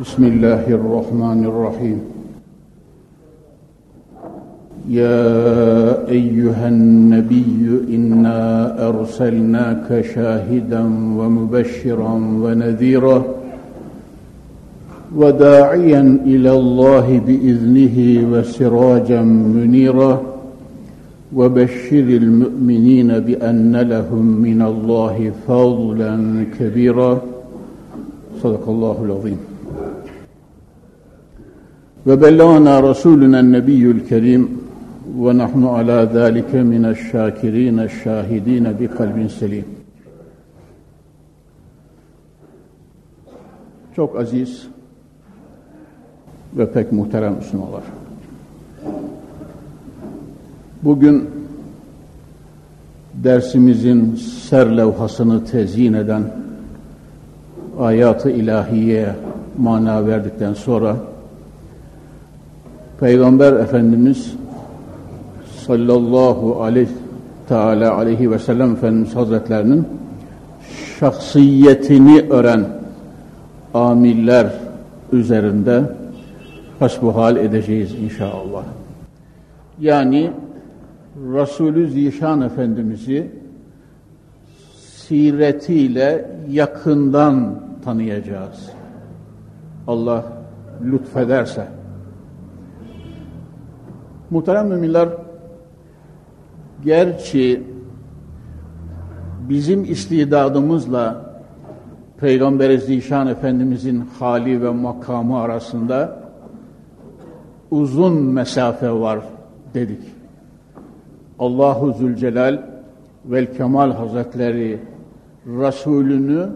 بسم الله الرحمن الرحيم. يا أيها النبي إنا أرسلناك شاهدا ومبشرا ونذيرا وداعيا إلى الله بإذنه وسراجا منيرا. وبشر المؤمنين بأن لهم من الله فضلا كبيرا. صدق الله العظيم. وبلغنا رسولنا النبي الكريم ونحن على ذلك من الشاكرين الشاهدين بقلب سليم Çok aziz ve pek muhterem Müslümanlar. Bugün dersimizin serlevhasını tezyin eden ayatı ilahiye mana verdikten sonra Peygamber Efendimiz sallallahu aleyhi teala aleyhi ve sellem Efendimiz Hazretlerinin şahsiyetini öğren amiller üzerinde hasbuhal edeceğiz inşallah. Yani Resulü Zişan Efendimiz'i siretiyle yakından tanıyacağız. Allah lütfederse. Muhterem müminler, gerçi bizim istidadımızla Peygamber-i Zişan Efendimizin hali ve makamı arasında uzun mesafe var dedik. Allahu Zülcelal vel Kemal Hazretleri Resulünü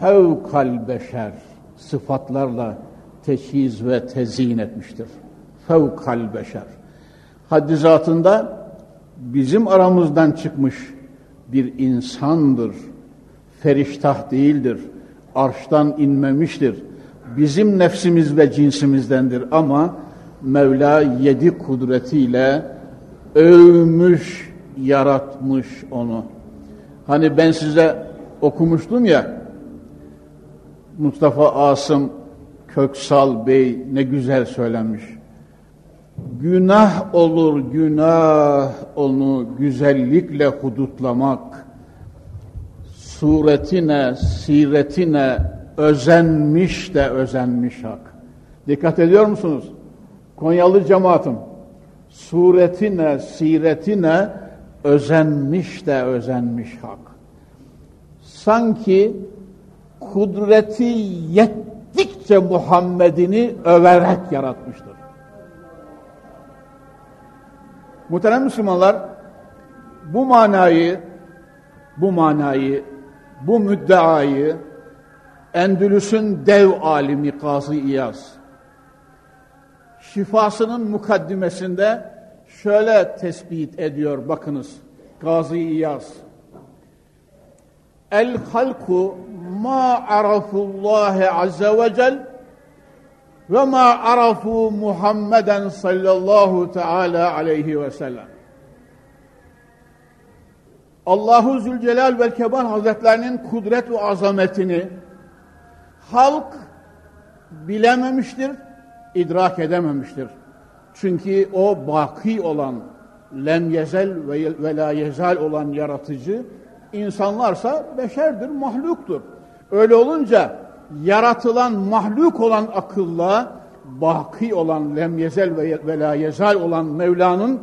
fevkal beşer sıfatlarla teşhiz ve tezyin etmiştir. Fevkal beşer. Haddi zatında bizim aramızdan çıkmış bir insandır. Feriştah değildir. Arştan inmemiştir. Bizim nefsimiz ve cinsimizdendir ama Mevla yedi kudretiyle övmüş, yaratmış onu. Hani ben size okumuştum ya, Mustafa Asım Köksal Bey ne güzel söylemiş. Günah olur günah onu güzellikle hudutlamak. Suretine, siretine özenmiş de özenmiş hak. Dikkat ediyor musunuz? Konyalı cemaatim suretine, siretine özenmiş de özenmiş hak. Sanki kudreti yettikçe Muhammed'ini överek yaratmıştır. Muhterem Müslümanlar, bu manayı, bu manayı, bu müddeayı Endülüs'ün dev alimi Kazı İyaz, şifasının mukaddimesinde şöyle tespit ediyor bakınız Gazi İyaz. El halku ma arafullahi azze ve cel ve ma arafu Muhammeden sallallahu teala aleyhi ve sellem. Allahu Zülcelal ve Kemal Hazretlerinin kudret ve azametini halk bilememiştir, idrak edememiştir. Çünkü o baki olan, lem yezel ve, ve la yezal olan yaratıcı, insanlarsa beşerdir, mahluktur. Öyle olunca yaratılan, mahluk olan akılla, baki olan, lem yezel ve, ve olan Mevla'nın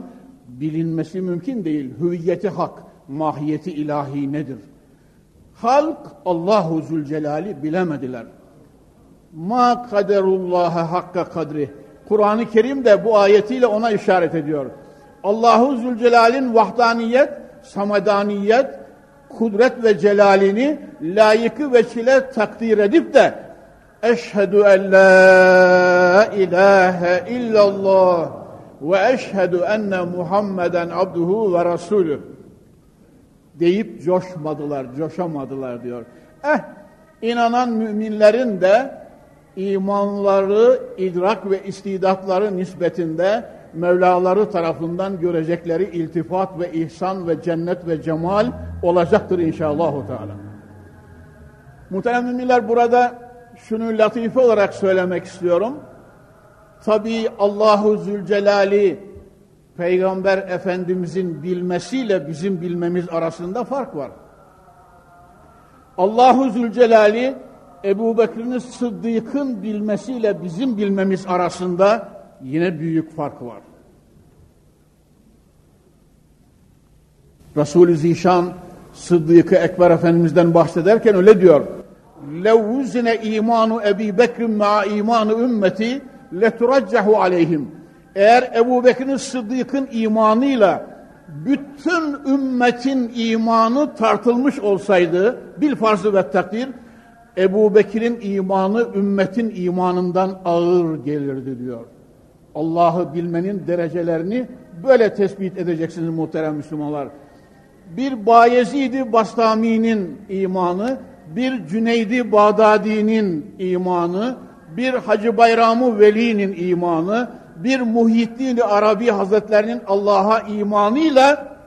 bilinmesi mümkün değil. Hüviyeti hak, mahiyeti ilahi nedir? Halk Allahu Zülcelal'i bilemediler ma kaderullaha hakka kadri. Kur'an-ı Kerim de bu ayetiyle ona işaret ediyor. Allahu Zülcelal'in vahdaniyet, samadaniyet, kudret ve celalini layıkı ve çile takdir edip de Eşhedü en la ilahe illallah ve eşhedü enne Muhammeden abduhu ve rasulü deyip coşmadılar, coşamadılar diyor. Eh, inanan müminlerin de imanları, idrak ve istidatları nispetinde Mevlaları tarafından görecekleri iltifat ve ihsan ve cennet ve cemal olacaktır inşallah. Teala. Muhterem burada şunu latife olarak söylemek istiyorum. Tabi Allahu Zülcelali Peygamber Efendimizin bilmesiyle bizim bilmemiz arasında fark var. Allahu Zülcelali Ebu Bekir'in Sıddık'ın bilmesiyle bizim bilmemiz arasında yine büyük fark var. Resul-i Zişan Sıddık-ı Ekber Efendimiz'den bahsederken öyle diyor. لَوْزِنَ imanu Ebi Bekir ma imanu ümmeti leturaccahu aleyhim. Eğer Ebu Bekir'in Sıddık'ın imanıyla bütün ümmetin imanı tartılmış olsaydı bil farzı ve takdir Ebu Bekir'in imanı ümmetin imanından ağır gelirdi diyor. Allah'ı bilmenin derecelerini böyle tespit edeceksiniz muhterem Müslümanlar. Bir Bayezid-i Bastami'nin imanı, bir Cüneydi Bağdadi'nin imanı, bir Hacı Bayramı Veli'nin imanı, bir Muhyiddin Arabi Hazretlerinin Allah'a imanıyla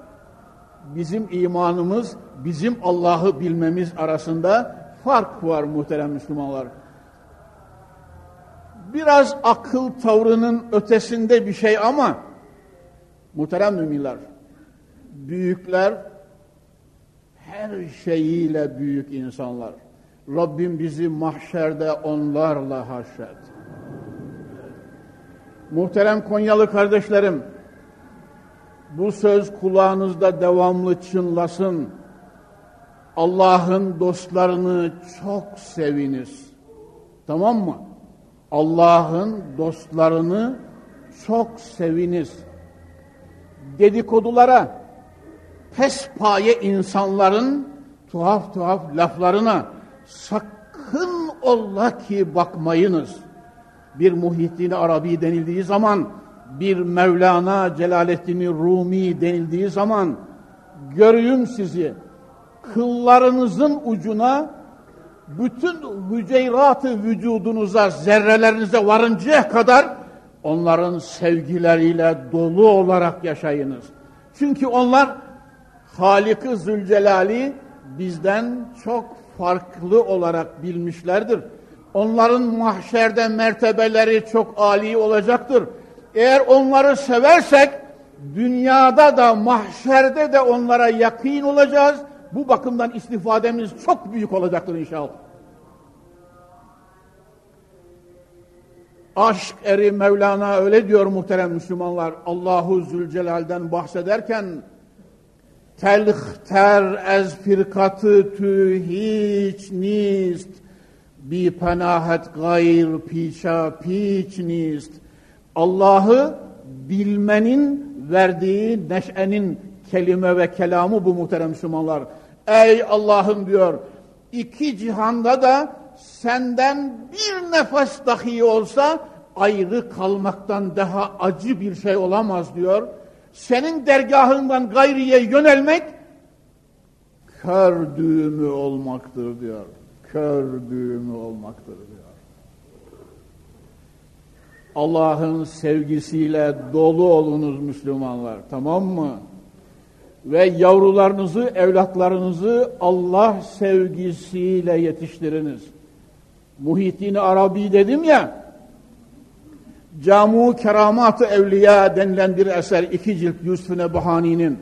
bizim imanımız, bizim Allah'ı bilmemiz arasında fark var muhterem Müslümanlar. Biraz akıl tavrının ötesinde bir şey ama muhterem müminler, büyükler her şeyiyle büyük insanlar. Rabbim bizi mahşerde onlarla haşret. Muhterem Konyalı kardeşlerim, bu söz kulağınızda devamlı çınlasın. Allah'ın dostlarını çok seviniz. Tamam mı? Allah'ın dostlarını çok seviniz. Dedikodulara, pespaye insanların tuhaf tuhaf laflarına sakın ola ki bakmayınız. Bir Muhyiddin Arabi denildiği zaman, bir Mevlana Celaleddin Rumi denildiği zaman, görüyüm sizi, kıllarınızın ucuna bütün hüceyratı vücudunuza, zerrelerinize varıncaya kadar onların sevgileriyle dolu olarak yaşayınız. Çünkü onlar Halik-i Zülcelal'i bizden çok farklı olarak bilmişlerdir. Onların mahşerde mertebeleri çok âli olacaktır. Eğer onları seversek dünyada da mahşerde de onlara yakın olacağız bu bakımdan istifademiz çok büyük olacaktır inşallah. Aşk eri Mevlana öyle diyor muhterem Müslümanlar. Allahu Zülcelal'den bahsederken telhter ez firkatı tü hiç nist bi penahet gayr pişa piç nist Allah'ı bilmenin verdiği neşenin kelime ve kelamı bu muhterem Müslümanlar. Ey Allah'ım diyor, iki cihanda da senden bir nefes dahi olsa ayrı kalmaktan daha acı bir şey olamaz diyor. Senin dergahından gayriye yönelmek kör düğümü olmaktır diyor. Kör düğümü olmaktır diyor. Allah'ın sevgisiyle dolu olunuz Müslümanlar. Tamam mı? Ve yavrularınızı, evlatlarınızı Allah sevgisiyle yetiştiriniz. Muhittin Arabi dedim ya, Camu Keramat-ı Evliya denilen bir eser, iki cilt Yusuf Nebahani'nin,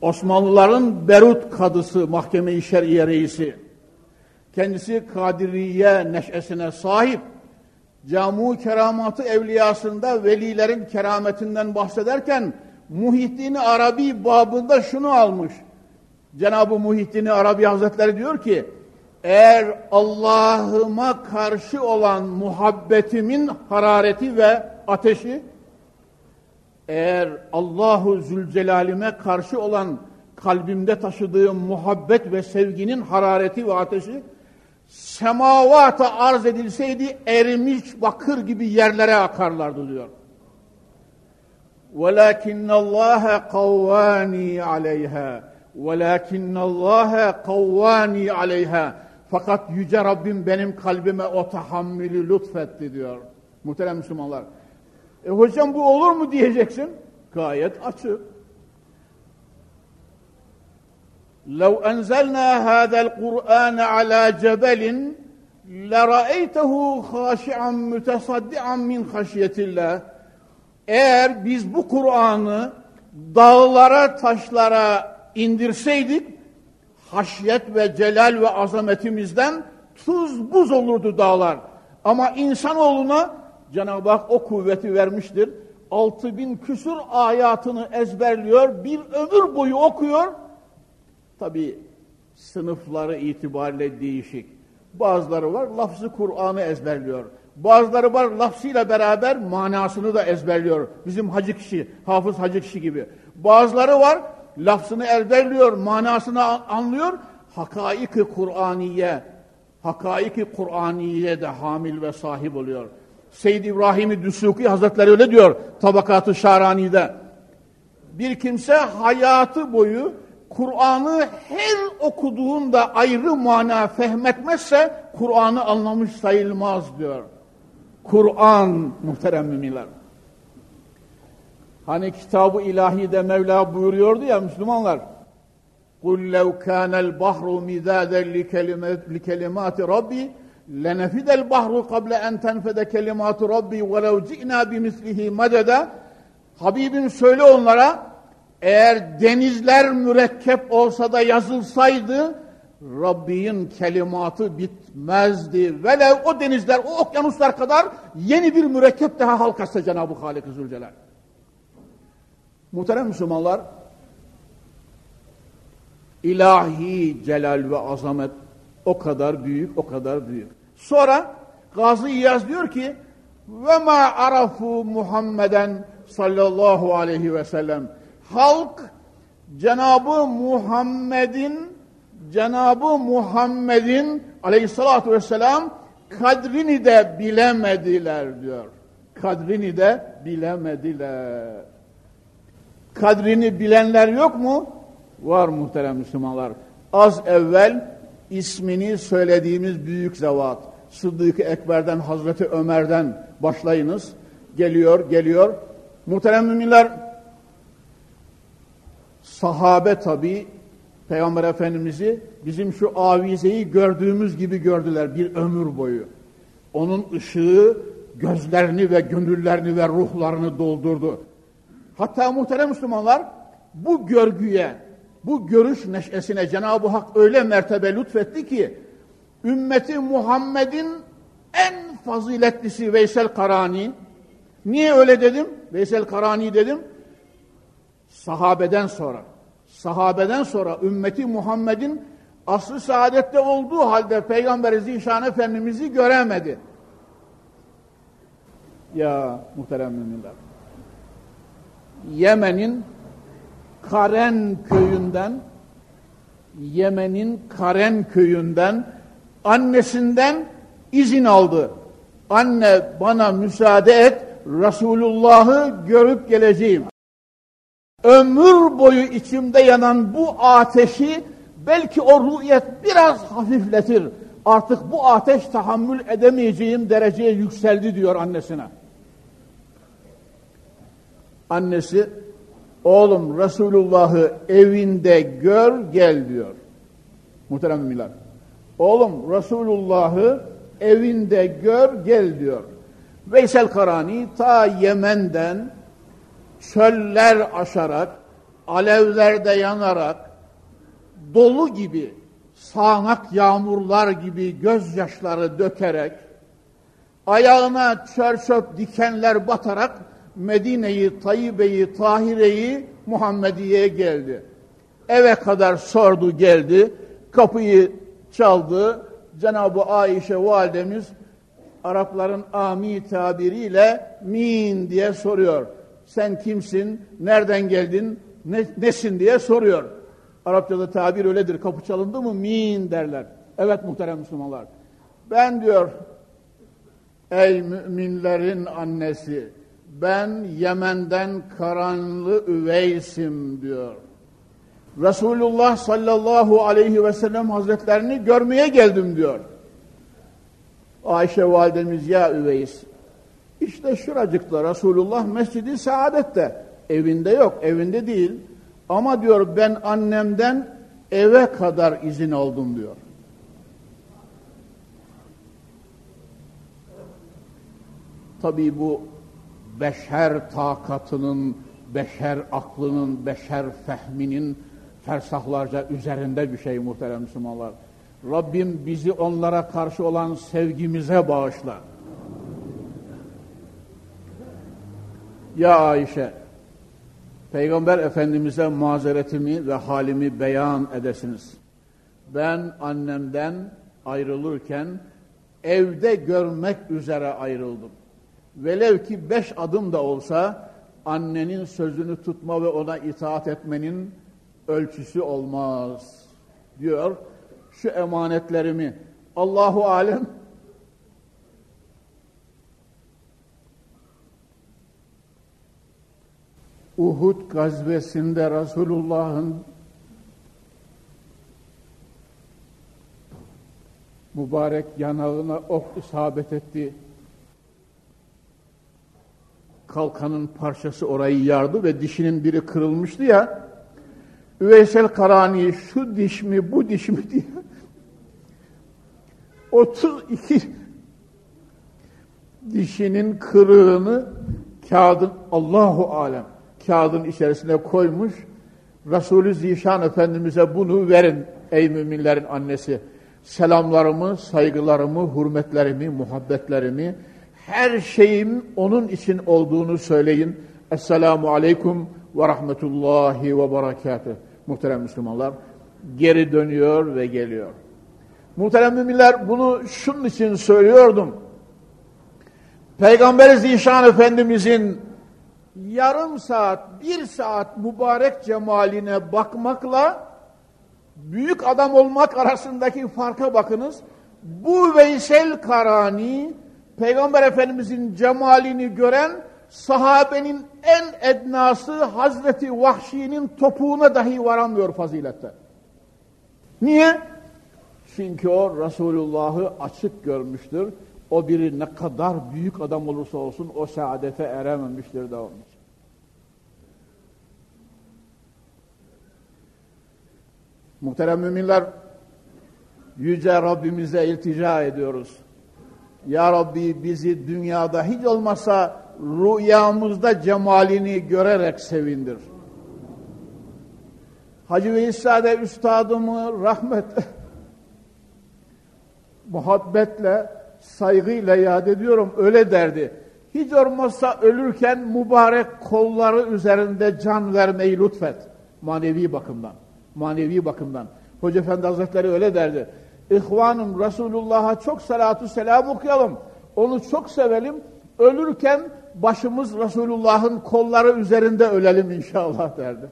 Osmanlıların Berut kadısı, Mahkeme-i Şer'iye reisi, kendisi Kadiriye neşesine sahip, Camu Keramat-ı Evliyasında velilerin kerametinden bahsederken, Muhittin Arabi babında şunu almış. Cenab-ı Muhittin Arabi Hazretleri diyor ki, eğer Allah'ıma karşı olan muhabbetimin harareti ve ateşi, eğer Allahu Zülcelal'ime karşı olan kalbimde taşıdığım muhabbet ve sevginin harareti ve ateşi, semavata arz edilseydi erimiş bakır gibi yerlere akarlardı diyor. وَلَكِنَّ اللّٰهَ قَوَّانِي عَلَيْهَا وَلَكِنَّ اللّٰهَ قَوَّانِي عَلَيْهَا Fakat Yüce Rabbim benim kalbime o tahammülü lütfetti diyor. Muhterem Müslümanlar. E hocam bu olur mu diyeceksin. Gayet açık. لو أنزلنا هذا القرآن على جبل لرأيته خاشعا متصدعا من خشية الله eğer biz bu Kur'an'ı dağlara, taşlara indirseydik, haşyet ve celal ve azametimizden tuz buz olurdu dağlar. Ama insanoğluna Cenab-ı Hak o kuvveti vermiştir. Altı bin küsur ayatını ezberliyor, bir ömür boyu okuyor. Tabi sınıfları itibariyle değişik. Bazıları var lafzı Kur'an'ı ezberliyor. Bazıları var lafzıyla beraber manasını da ezberliyor. Bizim hacı kişi, hafız hacı kişi gibi. Bazıları var lafzını ezberliyor, manasını anlıyor. Hakaiki Kur'aniye, hakaiki Kur'aniye de hamil ve sahip oluyor. Seyyid İbrahim-i Düsuki Hazretleri öyle diyor Tabakat-ı Şarani'de. Bir kimse hayatı boyu Kur'an'ı her okuduğunda ayrı mana fehmetmezse Kur'an'ı anlamış sayılmaz diyor. Kur'an muhterem müminler. Hani kitabı ilahide Mevla buyuruyordu ya Müslümanlar. قُلْ لَوْ كَانَ الْبَحْرُ مِذَادًا لِكَلِمَاتِ رَبِّي لَنَفِدَ الْبَحْرُ قَبْلَ أَنْ تَنْفَدَ كَلِمَاتُ رَبِّي وَلَوْ جِئْنَا بِمِثْلِهِ مَدَدًا Habibim söyle onlara eğer denizler mürekkep olsa da yazılsaydı Rabbin kelimatı bitmezdi. Velev o denizler, o okyanuslar kadar yeni bir mürekkep daha halkası Cenab-ı Halik-i Zülcelal. Muhterem Müslümanlar, ilahi celal ve azamet o kadar büyük, o kadar büyük. Sonra Gazi İyaz diyor ki, ve ma arafu Muhammeden sallallahu aleyhi ve sellem. Halk Cenabı Muhammed'in Cenabı Muhammed'in aleyhissalatu vesselam kadrini de bilemediler diyor. Kadrini de bilemediler. Kadrini bilenler yok mu? Var muhterem Müslümanlar. Az evvel ismini söylediğimiz büyük zevat. Sıddık-ı Ekber'den, Hazreti Ömer'den başlayınız. Geliyor, geliyor. Muhterem müminler, sahabe tabi Peygamber Efendimiz'i bizim şu avizeyi gördüğümüz gibi gördüler bir ömür boyu. Onun ışığı gözlerini ve gönüllerini ve ruhlarını doldurdu. Hatta muhterem Müslümanlar bu görgüye, bu görüş neşesine Cenab-ı Hak öyle mertebe lütfetti ki ümmeti Muhammed'in en faziletlisi Veysel Karani. Niye öyle dedim? Veysel Karani dedim. Sahabeden sonra sahabeden sonra ümmeti Muhammed'in aslı saadette olduğu halde Peygamber Zişan Efendimiz'i göremedi. Ya muhterem müminler. Yemen'in Karen köyünden Yemen'in Karen köyünden annesinden izin aldı. Anne bana müsaade et Resulullah'ı görüp geleceğim ömür boyu içimde yanan bu ateşi belki o ruhiyet biraz hafifletir. Artık bu ateş tahammül edemeyeceğim dereceye yükseldi diyor annesine. Annesi oğlum Resulullah'ı evinde gör gel diyor. Muhterem müminler. Oğlum Resulullah'ı evinde gör gel diyor. Veysel Karani ta Yemen'den çöller aşarak, alevlerde yanarak, dolu gibi, sağanak yağmurlar gibi gözyaşları dökerek, ayağına çör dikenler batarak Medine'yi, Tayyibe'yi, Tahire'yi Muhammediye'ye geldi. Eve kadar sordu geldi, kapıyı çaldı. Cenab-ı Ayşe validemiz Arapların ami tabiriyle min diye soruyor sen kimsin, nereden geldin, ne, nesin diye soruyor. Arapçada tabir öyledir. Kapı çalındı mı min derler. Evet muhterem Müslümanlar. Ben diyor ey müminlerin annesi ben Yemen'den Karanlı Üveys'im diyor. Resulullah sallallahu aleyhi ve sellem hazretlerini görmeye geldim diyor. Ayşe validemiz ya Üveys işte şuracıkta Resulullah Mescidi Saadet'te evinde yok evinde değil ama diyor ben annemden eve kadar izin aldım diyor. Tabii bu beşer takatının, beşer aklının, beşer fehminin fersahlarca üzerinde bir şey muhterem Müslümanlar. Rabbim bizi onlara karşı olan sevgimize bağışla. Ya Ayşe, Peygamber Efendimiz'e mazeretimi ve halimi beyan edesiniz. Ben annemden ayrılırken evde görmek üzere ayrıldım. Velev ki beş adım da olsa annenin sözünü tutma ve ona itaat etmenin ölçüsü olmaz diyor. Şu emanetlerimi Allahu alem Uhud gazvesinde Resulullah'ın mübarek yanağına ok isabet etti. Kalkanın parçası orayı yardı ve dişinin biri kırılmıştı ya. Üveysel Karani şu diş mi bu diş mi diye 32 dişinin kırığını kağıdın Allahu alem kağıdın içerisine koymuş. Resulü Zişan Efendimiz'e bunu verin ey müminlerin annesi. Selamlarımı, saygılarımı, hürmetlerimi, muhabbetlerimi, her şeyim onun için olduğunu söyleyin. Esselamu Aleyküm ve Rahmetullahi ve Berekatuhu. Muhterem Müslümanlar, geri dönüyor ve geliyor. Muhterem müminler, bunu şunun için söylüyordum. Peygamber Zişan Efendimizin yarım saat, bir saat mübarek cemaline bakmakla büyük adam olmak arasındaki farka bakınız. Bu Veysel Karani, Peygamber Efendimizin cemalini gören sahabenin en ednası Hazreti Vahşi'nin topuğuna dahi varamıyor fazilette. Niye? Çünkü o Resulullah'ı açık görmüştür. O biri ne kadar büyük adam olursa olsun o saadete erememiştir de onun Muhterem müminler, Yüce Rabbimize iltica ediyoruz. Ya Rabbi bizi dünyada hiç olmasa rüyamızda cemalini görerek sevindir. Hacı Veysade Üstadımı rahmet, muhabbetle, saygıyla yad ediyorum. Öyle derdi. Hiç olmazsa ölürken mübarek kolları üzerinde can vermeyi lütfet. Manevi bakımdan. Manevi bakımdan. Hoca Efendi Hazretleri öyle derdi. İhvanım Resulullah'a çok salatu selam okuyalım. Onu çok sevelim. Ölürken başımız Resulullah'ın kolları üzerinde ölelim inşallah derdi.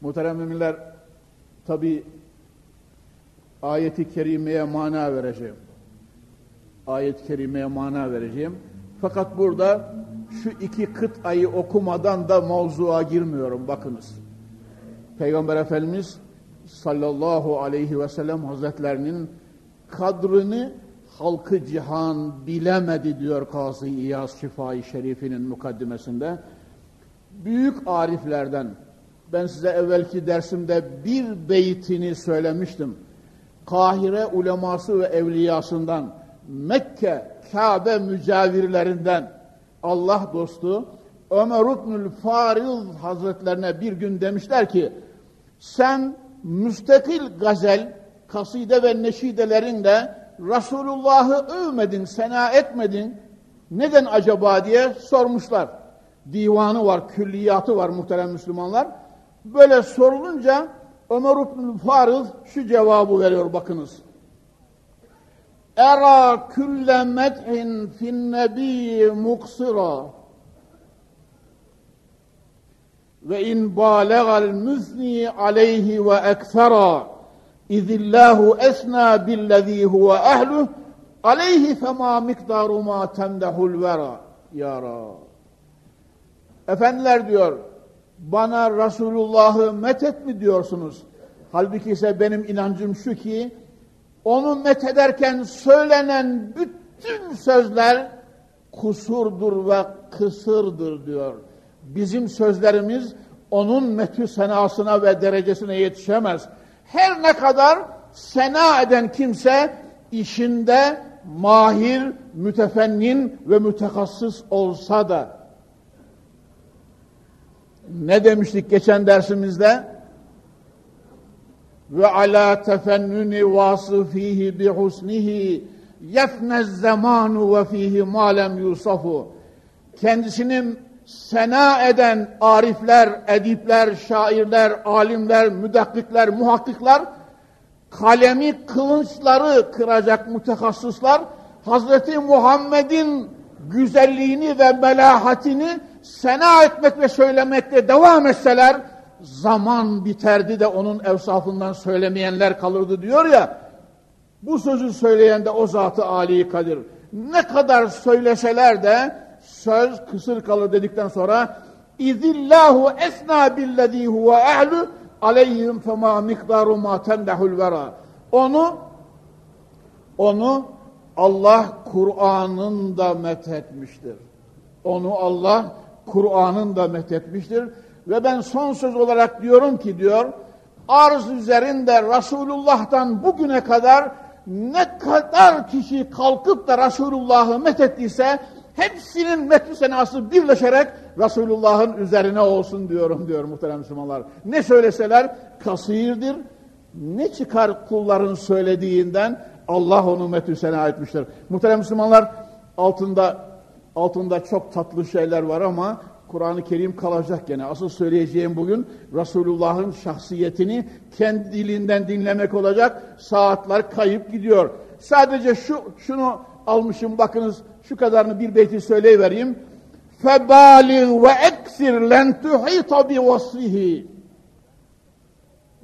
Muhterem müminler, tabi ayeti kerimeye mana vereceğim. Ayet-i kerimeye mana vereceğim. Fakat burada şu iki kıt ayı okumadan da mevzuğa girmiyorum bakınız. Peygamber Efendimiz sallallahu aleyhi ve sellem hazretlerinin kadrını halkı cihan bilemedi diyor Kazı İyaz Şifai Şerif'inin mukaddimesinde. Büyük ariflerden ben size evvelki dersimde bir beytini söylemiştim. Kahire uleması ve evliyasından Mekke Kabe mücavirlerinden Allah dostu Ömer İbnül Fariz Hazretlerine bir gün demişler ki sen müstakil gazel, kaside ve neşidelerinle Resulullah'ı övmedin, sena etmedin. Neden acaba diye sormuşlar. Divanı var, külliyatı var muhterem Müslümanlar. Böyle sorulunca Ömer İbnül Fariz şu cevabı veriyor bakınız. Era külle med'in fin nebi muksira ve in balagal müzni aleyhi ve ekfera izillahu esna billezî huve ehluh aleyhi fema miktaru ma temdehul vera ya. Efendiler diyor bana Resulullah'ı methet mi diyorsunuz? Halbuki ise benim inancım şu ki onu methederken söylenen bütün sözler kusurdur ve kısırdır diyor. Bizim sözlerimiz onun metü senasına ve derecesine yetişemez. Her ne kadar sena eden kimse işinde mahir, mütefennin ve mütekassıs olsa da ne demiştik geçen dersimizde? Ve ala tefennuni vasıfihi bi husnihi yefnez zamanu ve fihi malem yusafu. Kendisini sena eden arifler, edipler, şairler, alimler, müdakkikler, muhakkikler, kalemi kılınçları kıracak mütehassıslar, Hazreti Muhammed'in güzelliğini ve melahatini sena etmek ve söylemekte devam etseler, zaman biterdi de onun evsafından söylemeyenler kalırdı diyor ya, bu sözü söyleyen de o zatı Ali Kadir. Ne kadar söyleseler de söz kısır kalır dedikten sonra İzillahu esna billezî huve ehlu aleyhim fema miktaru ma temdehul vera. Onu onu Allah Kur'an'ın da methetmiştir. Onu Allah Kur'an'ın da methetmiştir. Ve ben son söz olarak diyorum ki diyor, arz üzerinde Resulullah'tan bugüne kadar ne kadar kişi kalkıp da Resulullah'ı methettiyse hepsinin metü senası birleşerek Resulullah'ın üzerine olsun diyorum diyor muhterem Müslümanlar. Ne söyleseler kasirdir. Ne çıkar kulların söylediğinden Allah onu metü sena etmiştir. Muhterem Müslümanlar altında Altında çok tatlı şeyler var ama Kur'an-ı Kerim kalacak gene. Asıl söyleyeceğim bugün Resulullah'ın şahsiyetini kendi dilinden dinlemek olacak. Saatler kayıp gidiyor. Sadece şu şunu almışım bakınız şu kadarını bir beyti söyleyivereyim. Febalig ve eksir len tuhita bi vasfihi.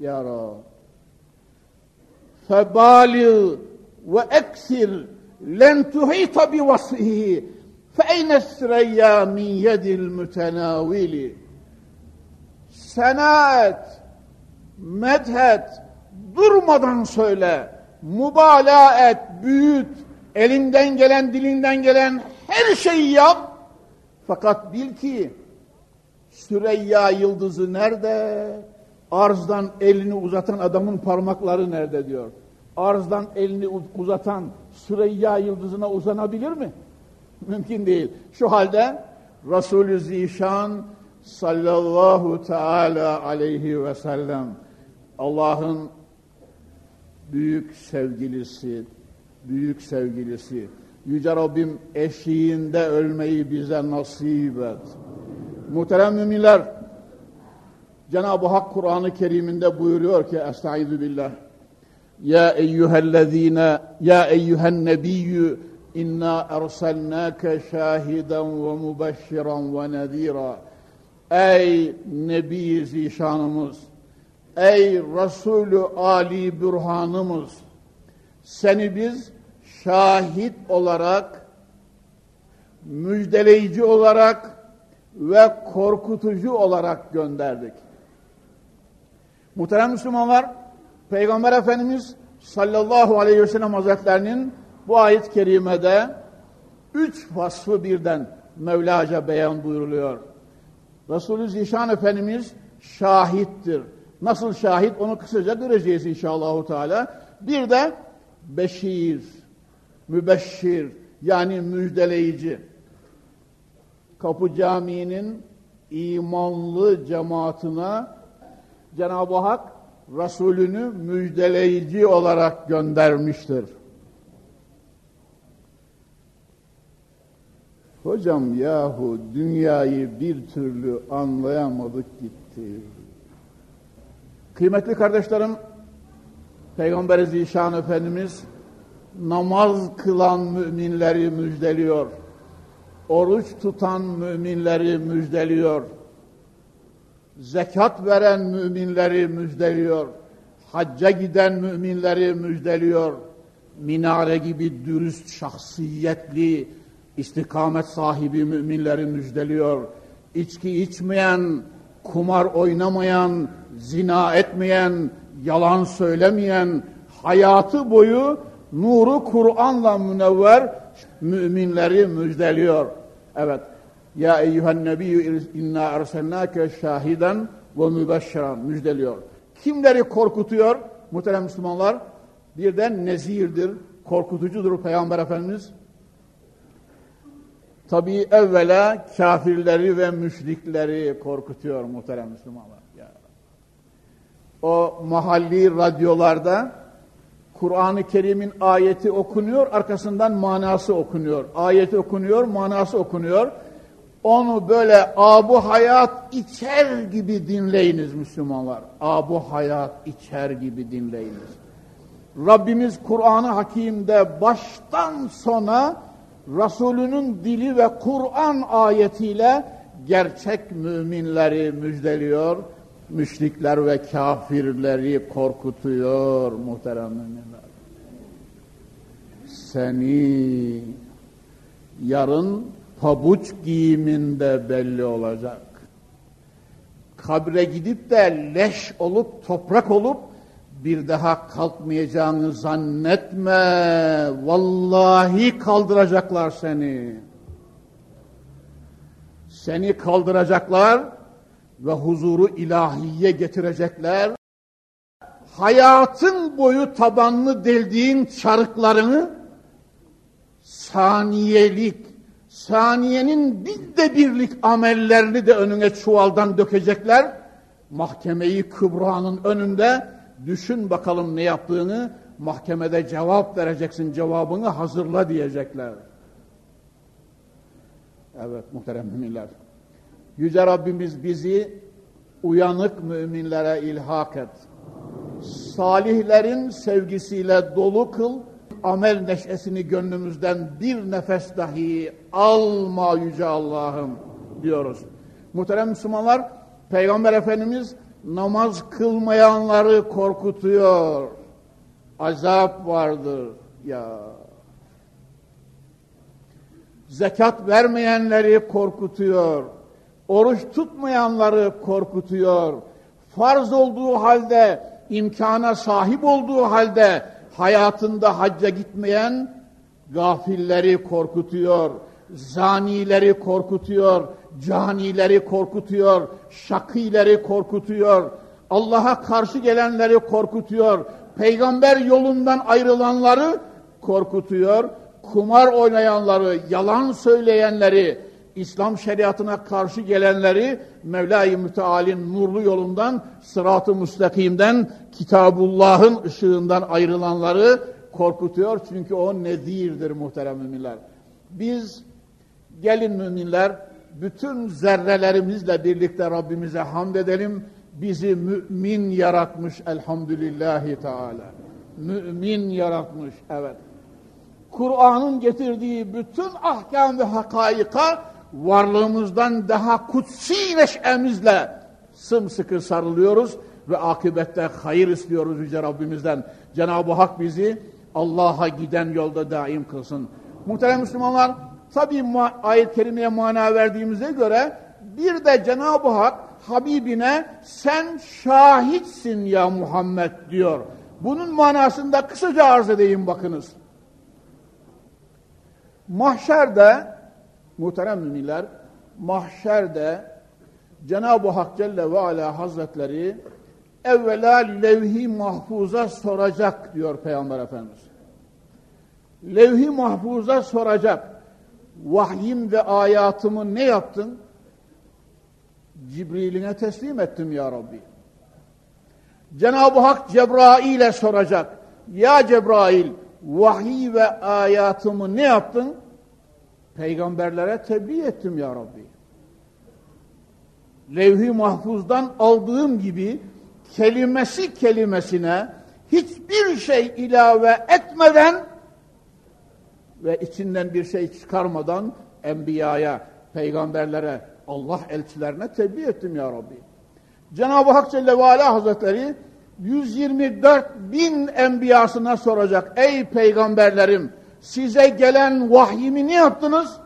Ya Rab. Febalig ve eksir len tuhita bi vasfihi. فَاَيْنَ السْرَيَّا مِنْ يَدِ الْمُتَنَاوِلِ Sena et, medhet, durmadan söyle, mübalağa et, büyüt, elinden gelen, dilinden gelen her şeyi yap. Fakat bil ki Süreyya yıldızı nerede? Arzdan elini uzatan adamın parmakları nerede diyor. Arzdan elini uzatan Süreyya yıldızına uzanabilir mi? Mümkün değil. Şu halde Resulü Zişan sallallahu teala aleyhi ve sellem Allah'ın büyük sevgilisi, büyük sevgilisi. Yüce Rabbim eşiğinde ölmeyi bize nasip et. Muhterem müminler, Cenab-ı Hak Kur'an-ı Kerim'inde buyuruyor ki Estaizu billah Ya eyyühellezine Ya eyyühen nebiyyü Şahiden ve mübeşşiran ve nezîra. Ey Nebi Zişanımız, ey Resulü Ali Bürhanımız, seni biz şahit olarak, müjdeleyici olarak ve korkutucu olarak gönderdik. Muhterem Müslümanlar, Peygamber Efendimiz sallallahu aleyhi ve sellem hazretlerinin bu ayet-i kerimede üç vasfı birden Mevlaca beyan buyuruluyor. Resulü Zişan Efendimiz şahittir. Nasıl şahit onu kısaca göreceğiz inşallah. Teala. Bir de beşir, mübeşşir yani müjdeleyici. Kapı Camii'nin imanlı cemaatine Cenab-ı Hak Resulünü müjdeleyici olarak göndermiştir. Hocam yahu dünyayı bir türlü anlayamadık gitti. Kıymetli kardeşlerim, Peygamber Zişan Efendimiz namaz kılan müminleri müjdeliyor. Oruç tutan müminleri müjdeliyor. zekat veren müminleri müjdeliyor. Hacca giden müminleri müjdeliyor. Minare gibi dürüst, şahsiyetli, istikamet sahibi müminleri müjdeliyor. İçki içmeyen, kumar oynamayan, zina etmeyen, yalan söylemeyen, hayatı boyu nuru Kur'an'la münevver müminleri müjdeliyor. Evet. Ya eyyühen nebiyyü inna erselnâke şahiden ve mübeşşiran müjdeliyor. Kimleri korkutuyor muhterem Müslümanlar? Birden nezirdir, korkutucudur Peygamber Efendimiz. Tabi evvela kafirleri ve müşrikleri korkutuyor muhterem Müslümanlar. Ya. O mahalli radyolarda Kur'an-ı Kerim'in ayeti okunuyor, arkasından manası okunuyor. Ayeti okunuyor, manası okunuyor. Onu böyle abu hayat içer gibi dinleyiniz Müslümanlar. Abu hayat içer gibi dinleyiniz. Rabbimiz Kur'an-ı Hakim'de baştan sona Resulünün dili ve Kur'an ayetiyle gerçek müminleri müjdeliyor, müşrikler ve kafirleri korkutuyor muhterem müminler. Seni yarın pabuç giyiminde belli olacak. Kabre gidip de leş olup toprak olup bir daha kalkmayacağını zannetme. Vallahi kaldıracaklar seni. Seni kaldıracaklar ve huzuru ilahiye getirecekler. Hayatın boyu tabanlı deldiğin çarıklarını saniyelik, saniyenin binde birlik amellerini de önüne çuvaldan dökecekler. Mahkemeyi Kübra'nın önünde düşün bakalım ne yaptığını, mahkemede cevap vereceksin, cevabını hazırla diyecekler. Evet muhterem müminler. Yüce Rabbimiz bizi uyanık müminlere ilhak et. Salihlerin sevgisiyle dolu kıl, amel neşesini gönlümüzden bir nefes dahi alma Yüce Allah'ım diyoruz. Muhterem Müslümanlar, Peygamber Efendimiz namaz kılmayanları korkutuyor. Azap vardır ya. Zekat vermeyenleri korkutuyor. Oruç tutmayanları korkutuyor. Farz olduğu halde, imkana sahip olduğu halde hayatında hacca gitmeyen gafilleri korkutuyor. Zanileri korkutuyor canileri korkutuyor, şakileri korkutuyor, Allah'a karşı gelenleri korkutuyor, peygamber yolundan ayrılanları korkutuyor, kumar oynayanları, yalan söyleyenleri, İslam şeriatına karşı gelenleri Mevla-i Müteal'in nurlu yolundan, sırat-ı müstakimden, Kitabullah'ın ışığından ayrılanları korkutuyor. Çünkü o nedirdir muhterem müminler. Biz gelin müminler bütün zerrelerimizle birlikte Rabbimize hamd edelim. Bizi mümin yaratmış elhamdülillahi teala. Mümin yaratmış, evet. Kur'an'ın getirdiği bütün ahkam ve hakaika varlığımızdan daha kutsi neşemizle sımsıkı sarılıyoruz ve akibette hayır istiyoruz Yüce Rabbimizden. Cenab-ı Hak bizi Allah'a giden yolda daim kılsın. Muhterem Müslümanlar, Tabi ayet-i kerimeye mana verdiğimize göre bir de Cenab-ı Hak Habibine sen şahitsin ya Muhammed diyor. Bunun manasında kısaca arz edeyim bakınız. Mahşerde muhterem müminler mahşerde Cenab-ı Hak Celle ve Ala Hazretleri evvela levhi mahfuza soracak diyor Peygamber Efendimiz. Levhi mahfuza soracak vahyim ve ayatımı ne yaptın? Cibril'ine teslim ettim ya Rabbi. Cenab-ı Hak Cebrail'e soracak. Ya Cebrail vahiy ve ayatımı ne yaptın? Peygamberlere tebliğ ettim ya Rabbi. Levh-i mahfuzdan aldığım gibi kelimesi kelimesine hiçbir şey ilave etmeden ve içinden bir şey çıkarmadan enbiyaya, peygamberlere, Allah elçilerine tebliğ ettim ya Rabbi. Cenab-ı Hak Celle ve Ala Hazretleri 124 bin enbiyasına soracak. Ey peygamberlerim size gelen vahyimi ne yaptınız?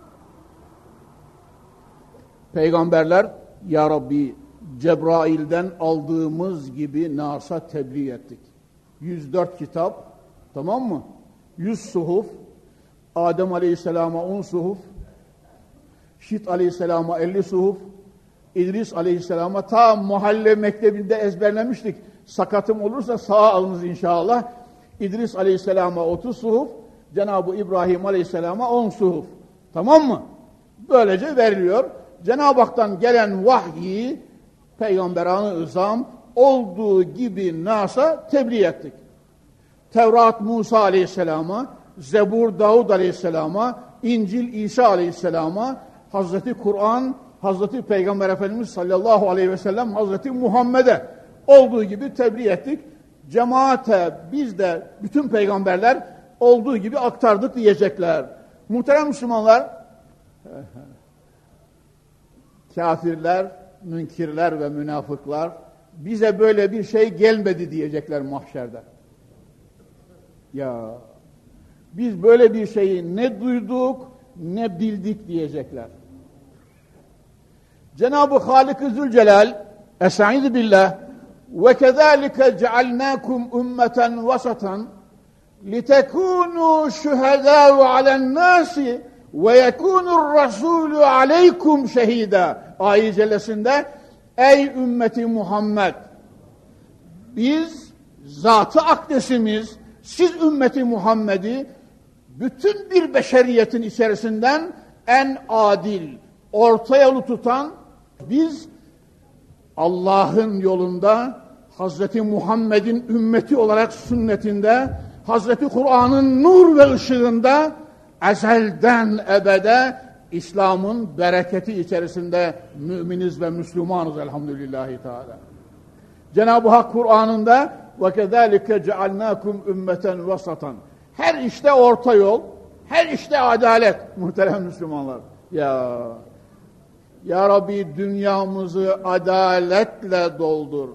Peygamberler Ya Rabbi Cebrail'den aldığımız gibi Nas'a tebliğ ettik. 104 kitap tamam mı? 100 suhuf Adem Aleyhisselam'a 10 suhuf Şit Aleyhisselam'a 50 suhuf İdris Aleyhisselam'a ta mahalle mektebinde ezberlemiştik. Sakatım olursa sağ alınız inşallah. İdris Aleyhisselam'a 30 suhuf, Cenab-ı İbrahim Aleyhisselam'a 10 suhuf. Tamam mı? Böylece veriliyor. Cenab-ı Hak'tan gelen vahyi Peygamberan-ı İzam olduğu gibi Nas'a tebliğ ettik. Tevrat Musa Aleyhisselam'a, Zebur Davud Aleyhisselam'a, İncil İsa Aleyhisselam'a, Hazreti Kur'an Hazreti Peygamber Efendimiz sallallahu aleyhi ve sellem Hazreti Muhammed'e olduğu gibi tebliğ ettik. Cemaate biz de bütün peygamberler olduğu gibi aktardık diyecekler. Muhterem Müslümanlar, kafirler, münkirler ve münafıklar bize böyle bir şey gelmedi diyecekler mahşerde. Ya biz böyle bir şeyi ne duyduk ne bildik diyecekler. Cenab-ı Halik-i Zülcelal Estaizu billah ve kezalike cealnakum ümmeten vasatan litekunu şuhedâ'u alen-nâsi ve yekunur rasulü aleykum şehida ayet cellesinde ey ümmeti Muhammed biz zatı akdesimiz siz ümmeti Muhammed'i bütün bir beşeriyetin içerisinden en adil, orta yolu tutan biz Allah'ın yolunda Hazreti Muhammed'in ümmeti olarak sünnetinde Hazreti Kur'an'ın nur ve ışığında ezelden ebede İslam'ın bereketi içerisinde müminiz ve Müslümanız elhamdülillahi teala. Cenab-ı Hak Kur'an'ında ve kezalike cealnakum ümmeten vasatan. Her işte orta yol, her işte adalet muhterem Müslümanlar. Ya ya Rabbi dünyamızı adaletle doldur.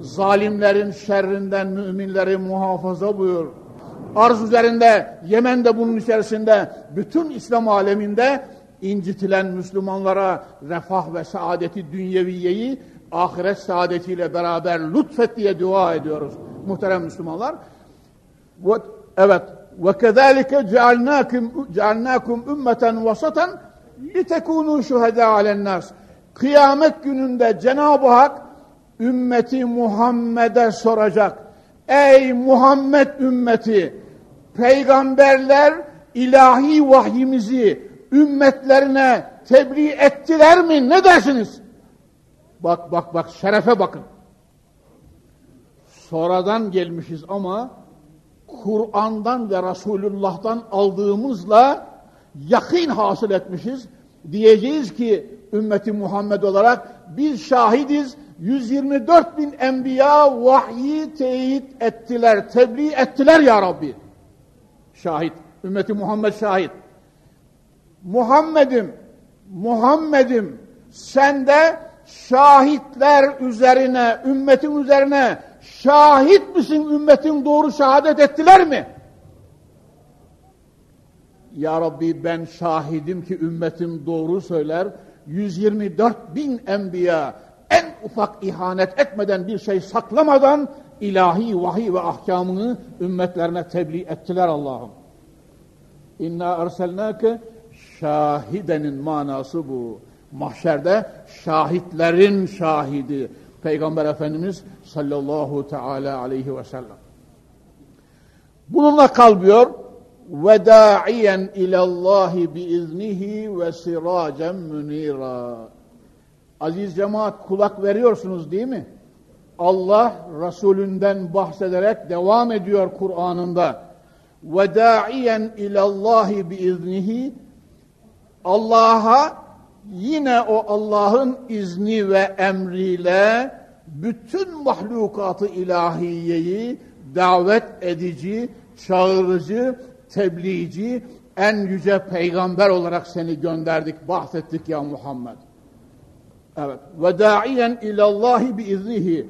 Zalimlerin şerrinden müminleri muhafaza buyur. Arz üzerinde, Yemen'de bunun içerisinde, bütün İslam aleminde incitilen Müslümanlara refah ve saadeti dünyeviyeyi ahiret saadetiyle beraber lütfet diye dua ediyoruz. Muhterem Müslümanlar. Evet. Ve kezalike cealnakum cealnakum ümmeten vasatan litekunu şuheda alennas. Kıyamet gününde Cenab-ı Hak ümmeti Muhammed'e soracak. Ey Muhammed ümmeti, peygamberler ilahi vahyimizi ümmetlerine tebliğ ettiler mi? Ne dersiniz? Bak bak bak şerefe bakın. Sonradan gelmişiz ama Kur'an'dan ve Resulullah'tan aldığımızla yakin hasıl etmişiz. Diyeceğiz ki ümmeti Muhammed olarak biz şahidiz. 124 bin enbiya vahyi teyit ettiler, tebliğ ettiler ya Rabbi. Şahit. Ümmeti Muhammed şahit. Muhammed'im, Muhammed'im sende şahitler üzerine, ümmetin üzerine şahit misin ümmetin doğru şehadet ettiler mi? Ya Rabbi ben şahidim ki ümmetim doğru söyler. 124 bin enbiya en ufak ihanet etmeden bir şey saklamadan ilahi vahiy ve ahkamını ümmetlerine tebliğ ettiler Allah'ım. İnna erselnake şahidenin manası bu. Mahşerde şahitlerin şahidi. Peygamber Efendimiz sallallahu teala aleyhi ve sellem. Bununla kalmıyor ve da'iyen ilallahi biiznihi ve siracen münira. Aziz cemaat kulak veriyorsunuz değil mi? Allah Resulünden bahsederek devam ediyor Kur'an'ında. Ve da'iyen ilallahi biiznihi Allah'a yine o Allah'ın izni ve emriyle bütün mahlukatı ilahiyeyi davet edici, çağırıcı, tebliğci, en yüce peygamber olarak seni gönderdik, bahsettik ya Muhammed. Evet. Ve da'iyen ilallahi biiznihi.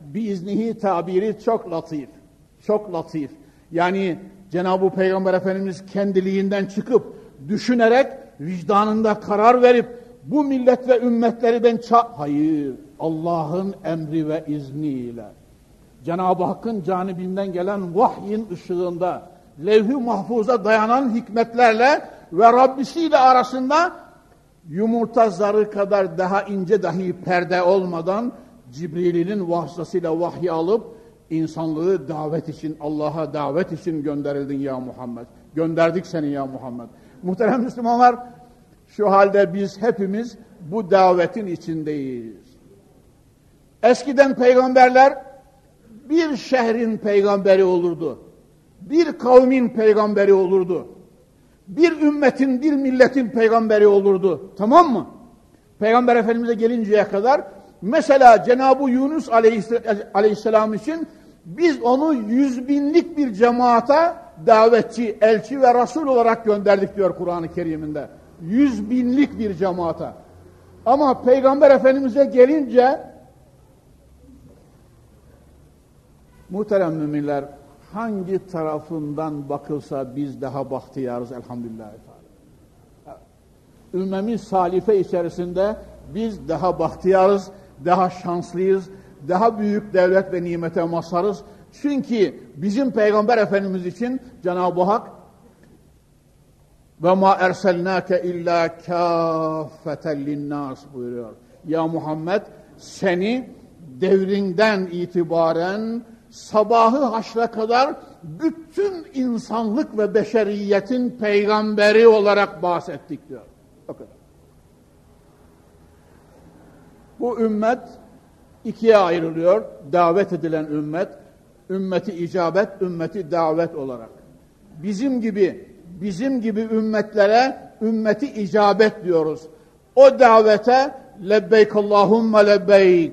Biiznihi tabiri çok latif. Çok latif. Yani Cenab-ı Peygamber Efendimiz kendiliğinden çıkıp düşünerek vicdanında karar verip bu millet ve ümmetleri ben ça... Hayır. Allah'ın emri ve izniyle. Cenab-ı Hakk'ın canibinden gelen vahyin ışığında levh-i mahfuza dayanan hikmetlerle ve Rabbisiyle arasında yumurta zarı kadar daha ince dahi perde olmadan Cibril'in vasıtasıyla vahyi alıp insanlığı davet için, Allah'a davet için gönderildin ya Muhammed. Gönderdik seni ya Muhammed. Muhterem Müslümanlar, şu halde biz hepimiz bu davetin içindeyiz. Eskiden peygamberler bir şehrin peygamberi olurdu. Bir kavmin peygamberi olurdu. Bir ümmetin, bir milletin peygamberi olurdu. Tamam mı? Peygamber Efendimiz'e gelinceye kadar mesela Cenab-ı Yunus Aleyhisselam için biz onu yüz binlik bir cemaata davetçi, elçi ve Resul olarak gönderdik diyor Kur'an-ı Kerim'inde. Yüz binlik bir cemaata. Ama Peygamber Efendimiz'e gelince muhterem müminler hangi tarafından bakılsa biz daha bahtiyarız elhamdülillah. Ümmemiz salife içerisinde biz daha bahtiyarız, daha şanslıyız, daha büyük devlet ve nimete mazharız. Çünkü bizim Peygamber Efendimiz için Cenab-ı Hak ve ma erselnake illa kâfeten linnas buyuruyor. Ya Muhammed seni devrinden itibaren sabahı haşra kadar bütün insanlık ve beşeriyetin peygamberi olarak bahsettik diyor. O kadar. Bu ümmet ikiye ayrılıyor. Davet edilen ümmet, ümmeti icabet, ümmeti davet olarak. Bizim gibi, bizim gibi ümmetlere ümmeti icabet diyoruz. O davete lebbeyk Allahümme lebbeyk,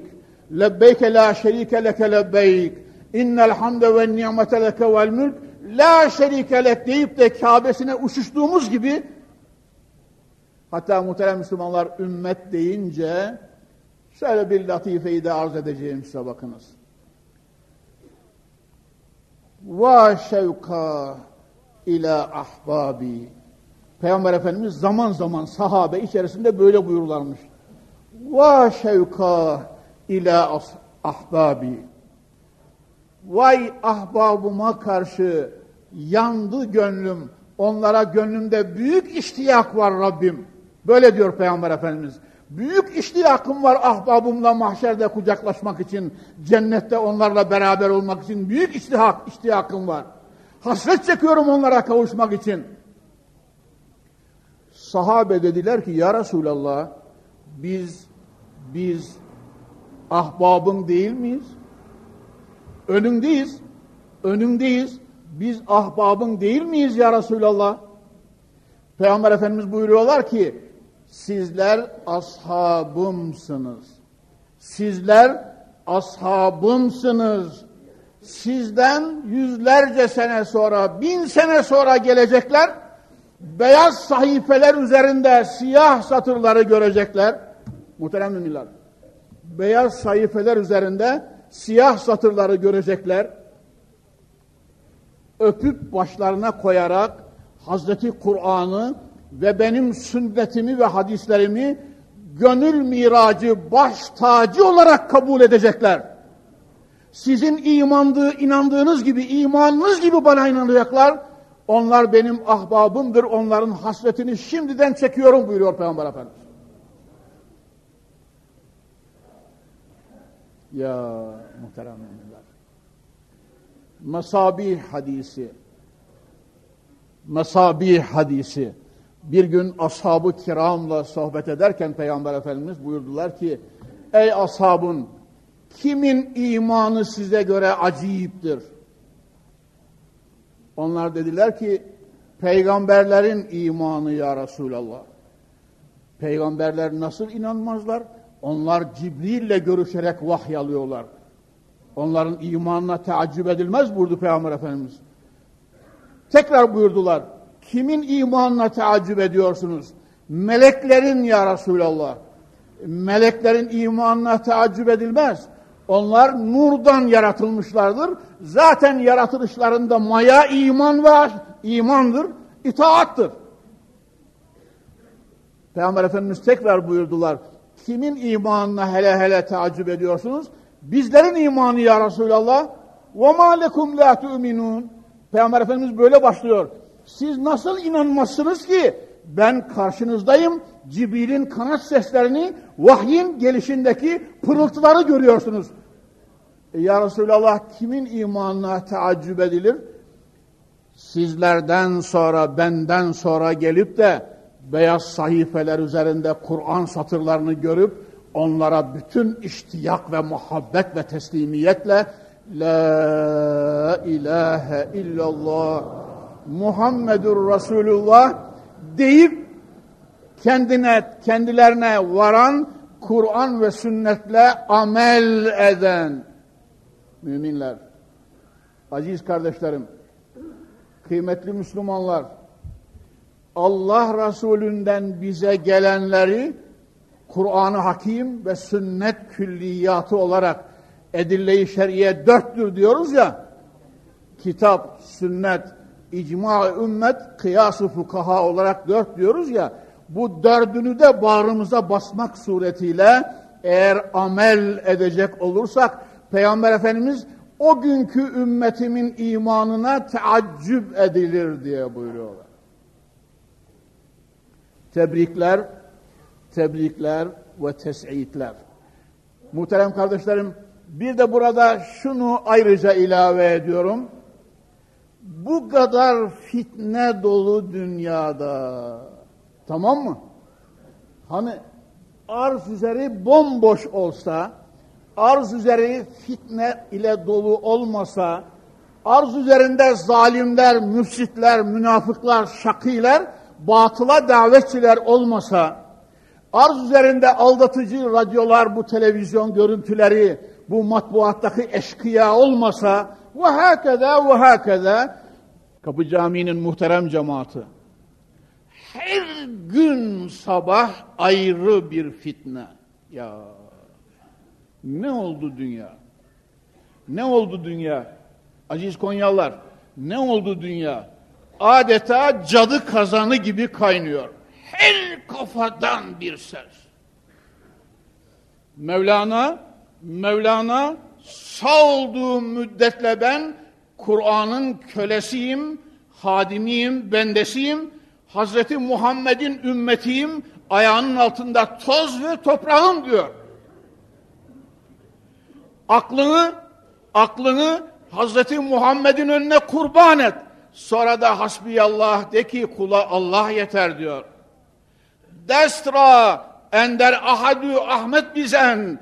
lebbeyke la şerike leke lebbeyk, innel hamde ve nimete leke vel mülk, la şerike lek deyip de Kabe'sine uçuştuğumuz gibi hatta muhterem Müslümanlar ümmet deyince Şöyle bir latifeyi de arz edeceğim size bakınız. Va şevka ila ahbabi. Peygamber Efendimiz zaman zaman sahabe içerisinde böyle buyurlarmış. Va şevka ila ahbabi. Vay ahbabıma karşı yandı gönlüm. Onlara gönlümde büyük iştiyak var Rabbim. Böyle diyor Peygamber Efendimiz. Büyük iştiyakım var ahbabımla mahşerde kucaklaşmak için, cennette onlarla beraber olmak için büyük iştihak, iştiyakım var. Hasret çekiyorum onlara kavuşmak için. Sahabe dediler ki ya Resulallah biz biz ahbabın değil miyiz? Önündeyiz. Önündeyiz. Biz ahbabın değil miyiz ya Resulallah? Peygamber Efendimiz buyuruyorlar ki sizler ashabımsınız. Sizler ashabımsınız. Sizden yüzlerce sene sonra, bin sene sonra gelecekler, beyaz sahifeler üzerinde siyah satırları görecekler. Muhterem müminler. Beyaz sahifeler üzerinde siyah satırları görecekler. Öpüp başlarına koyarak Hazreti Kur'an'ı ve benim sünnetimi ve hadislerimi gönül miracı, baş tacı olarak kabul edecekler. Sizin imandığı, inandığınız gibi, imanınız gibi bana inanacaklar. Onlar benim ahbabımdır, onların hasretini şimdiden çekiyorum buyuruyor Peygamber Efendimiz. Ya muhterem müminler. Mesabih hadisi. Mesabih hadisi bir gün ashab-ı kiramla sohbet ederken Peygamber Efendimiz buyurdular ki Ey ashabın kimin imanı size göre acayiptir? Onlar dediler ki peygamberlerin imanı ya Resulallah. Peygamberler nasıl inanmazlar? Onlar Cibril ile görüşerek vahy alıyorlar. Onların imanına teaccüp edilmez buyurdu Peygamber Efendimiz. Tekrar buyurdular. Kimin imanına teaccüp ediyorsunuz? Meleklerin ya Resulallah. Meleklerin imanına taaccüp edilmez. Onlar nurdan yaratılmışlardır. Zaten yaratılışlarında maya iman var, imandır, itaattır. Peygamber Efendimiz tekrar buyurdular. Kimin imanına hele hele taaccüp ediyorsunuz? Bizlerin imanı ya Resulallah. وَمَا لَكُمْ لَا تُؤْمِنُونَ Peygamber Efendimiz böyle başlıyor. Siz nasıl inanmazsınız ki ben karşınızdayım, Cibril'in kanat seslerini, vahyin gelişindeki pırıltıları görüyorsunuz. E ya Resulallah kimin imanına taaccüp edilir? Sizlerden sonra, benden sonra gelip de beyaz sahifeler üzerinde Kur'an satırlarını görüp onlara bütün iştiyak ve muhabbet ve teslimiyetle La ilahe illallah Muhammedur Resulullah deyip kendine kendilerine varan Kur'an ve sünnetle amel eden müminler. Aziz kardeşlerim, kıymetli Müslümanlar, Allah Resulünden bize gelenleri Kur'an-ı Hakim ve sünnet külliyatı olarak edille-i şeriye dörttür diyoruz ya, kitap, sünnet, icma ümmet, kıyas-ı fukaha olarak dört diyoruz ya, bu dördünü de bağrımıza basmak suretiyle eğer amel edecek olursak, Peygamber Efendimiz o günkü ümmetimin imanına teaccüp edilir diye buyuruyorlar. Tebrikler, tebrikler ve tes'itler. Muhterem kardeşlerim, bir de burada şunu ayrıca ilave ediyorum. Bu kadar fitne dolu dünyada, tamam mı? Hani arz üzeri bomboş olsa, arz üzeri fitne ile dolu olmasa, arz üzerinde zalimler, müfsitler, münafıklar, şakiler, batıla davetçiler olmasa, arz üzerinde aldatıcı radyolar, bu televizyon görüntüleri, bu matbuattaki eşkıya olmasa, ve hakeza ve hakeza, Kapı Camii'nin muhterem cemaati, her gün sabah ayrı bir fitne. Ya ne oldu dünya? Ne oldu dünya? Aziz Konyalılar, ne oldu dünya? Adeta cadı kazanı gibi kaynıyor. Her kafadan bir ses. Mevlana, Mevlana sağ olduğu müddetle ben Kur'an'ın kölesiyim, hadimiyim, bendesiyim. Hazreti Muhammed'in ümmetiyim, ayağının altında toz ve toprağım diyor. Aklını, aklını Hazreti Muhammed'in önüne kurban et. Sonra da hasbiyallah de ki kula Allah yeter diyor. Destra ender ahadü Ahmet bizen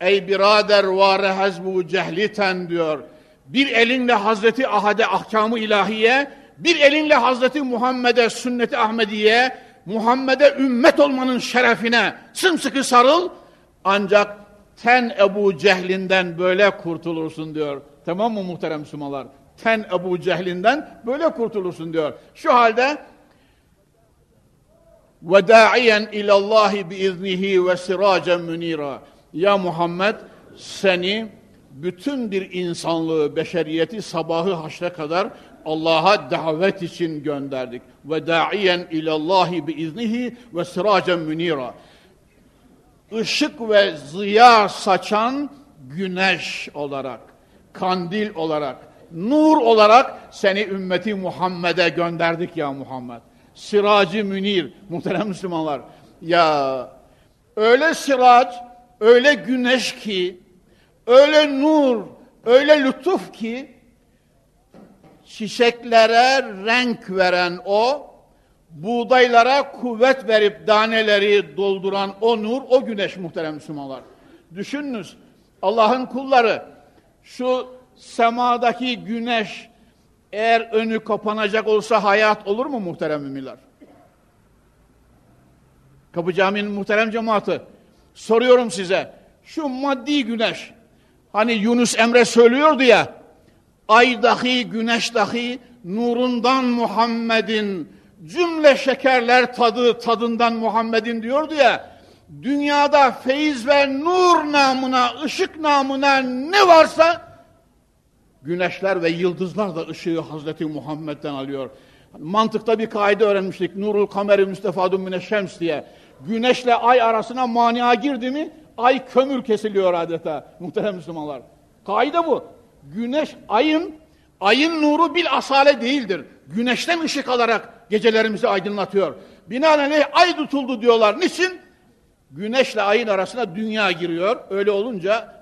ey birader vare hazbu cehliten diyor. Bir elinle Hazreti Ahad'e ahkamı ilahiye, bir elinle Hazreti Muhammed'e sünneti Ahmediye, Muhammed'e ümmet olmanın şerefine sımsıkı sarıl. Ancak ten Ebu Cehlinden böyle kurtulursun diyor. Tamam mı muhterem Müslümanlar? Ten Ebu Cehlinden böyle kurtulursun diyor. Şu halde ve da'iyen ilallahi biiznihi ve siracen münira. Ya Muhammed seni bütün bir insanlığı, beşeriyeti sabahı haşre kadar Allah'a davet için gönderdik. Ve da'iyen ilallahi biiznihi ve siracen münira. Işık ve ziya saçan güneş olarak, kandil olarak, nur olarak seni ümmeti Muhammed'e gönderdik ya Muhammed. Siracı münir, muhterem Müslümanlar. Ya öyle sirac, öyle güneş ki, öyle nur, öyle lütuf ki çiçeklere renk veren o, buğdaylara kuvvet verip daneleri dolduran o nur, o güneş muhterem Müslümanlar. Düşününüz, Allah'ın kulları, şu semadaki güneş eğer önü kapanacak olsa hayat olur mu muhterem müminler? Kapı Camii'nin muhterem cemaati, soruyorum size, şu maddi güneş, Hani Yunus Emre söylüyordu ya, ay dahi, güneş dahi nurundan Muhammed'in, cümle şekerler tadı tadından Muhammed'in diyordu ya, dünyada feyiz ve nur namına, ışık namına ne varsa güneşler ve yıldızlar da ışığı Hazreti Muhammed'den alıyor. Mantıkta bir kaide öğrenmiştik. Nurul kameri müstefadun müneşşems diye. Güneşle ay arasına mania girdi mi ay kömür kesiliyor adeta muhterem Müslümanlar. Kaide bu. Güneş ayın ayın nuru bil asale değildir. Güneşten ışık alarak gecelerimizi aydınlatıyor. Binaenaleyh ay tutuldu diyorlar. Niçin? Güneşle ayın arasına dünya giriyor. Öyle olunca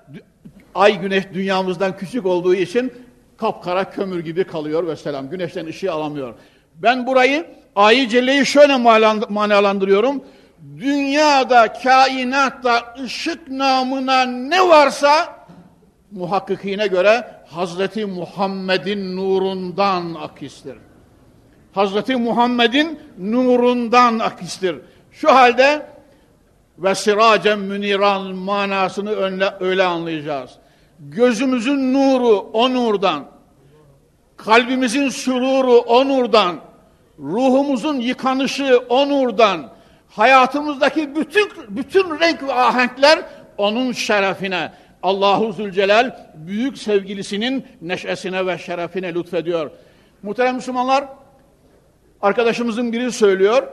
ay güneş dünyamızdan küçük olduğu için kapkara kömür gibi kalıyor ve selam. Güneşten ışığı alamıyor. Ben burayı ayı celleyi şöyle manalandırıyorum. Dünyada, kainatta ışık namına ne varsa muhakkikine göre Hazreti Muhammed'in nurundan akistir. Hazreti Muhammed'in nurundan akistir. Şu halde ve siracen müniran manasını öyle, öyle anlayacağız. Gözümüzün nuru o nurdan, kalbimizin süruru o nurdan, ruhumuzun yıkanışı o nurdan, hayatımızdaki bütün bütün renk ve ahenkler onun şerefine. Allahu Zülcelal büyük sevgilisinin neşesine ve şerefine lütfediyor. Muhterem Müslümanlar, arkadaşımızın biri söylüyor,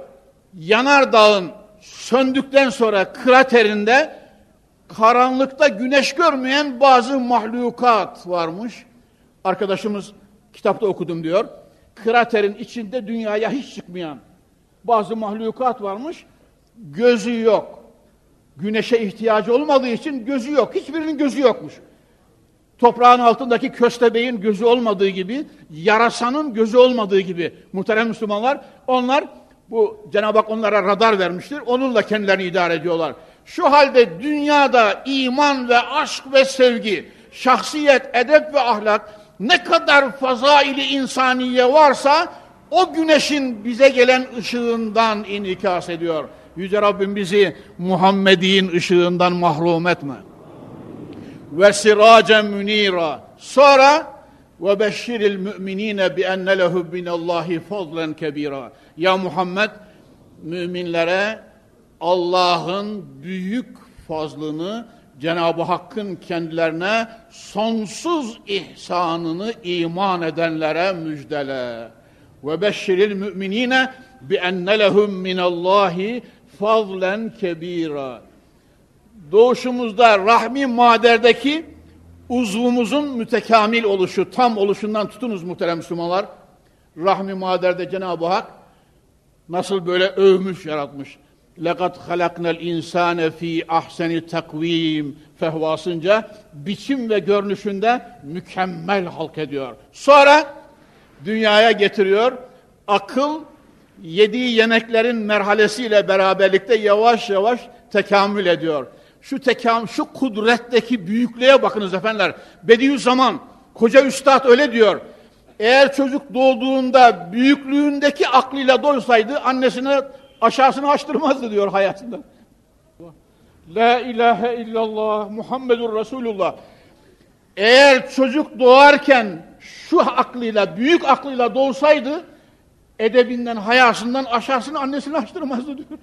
Yanar Dağ'ın söndükten sonra kraterinde karanlıkta güneş görmeyen bazı mahlukat varmış. Arkadaşımız kitapta okudum diyor. Kraterin içinde dünyaya hiç çıkmayan bazı mahlukat varmış. Gözü yok. Güneşe ihtiyacı olmadığı için gözü yok. Hiçbirinin gözü yokmuş. Toprağın altındaki köstebeğin gözü olmadığı gibi, yarasanın gözü olmadığı gibi muhterem Müslümanlar, onlar bu Cenab-ı Hak onlara radar vermiştir. Onunla kendilerini idare ediyorlar. Şu halde dünyada iman ve aşk ve sevgi, şahsiyet, edep ve ahlak ne kadar fazaili insaniye varsa o güneşin bize gelen ışığından inikas ediyor. Yüce Rabbim bizi Muhammed'in ışığından mahrum etme. Ve siracen münira. Sonra ve beşşiril müminine bi enne lehu minallahi fadlen kebira. Ya Muhammed müminlere Allah'ın büyük fazlını Cenab-ı Hakk'ın kendilerine sonsuz ihsanını iman edenlere müjdele. Ve beşşiril müminine bi enne lehum minallahi fazlen kebira. Doğuşumuzda rahmi maderdeki uzvumuzun mütekamil oluşu, tam oluşundan tutunuz muhterem Müslümanlar. Rahmi maderde Cenab-ı Hak nasıl böyle övmüş, yaratmış. لَقَدْ خَلَقْنَا الْاِنْسَانَ ف۪ي ahseni takvim fehvasınca biçim ve görünüşünde mükemmel halk ediyor. Sonra dünyaya getiriyor. Akıl yediği yemeklerin merhalesiyle beraberlikte yavaş yavaş tekamül ediyor. Şu tekam, şu kudretteki büyüklüğe bakınız efendiler. Bediüzzaman, koca üstad öyle diyor. Eğer çocuk doğduğunda büyüklüğündeki aklıyla doysaydı annesine aşağısını açtırmazdı diyor hayatında. La ilahe illallah Muhammedur Resulullah. Eğer çocuk doğarken şu aklıyla, büyük aklıyla doğsaydı edebinden, hayasından aşağısını annesini açtırmazdı diyor.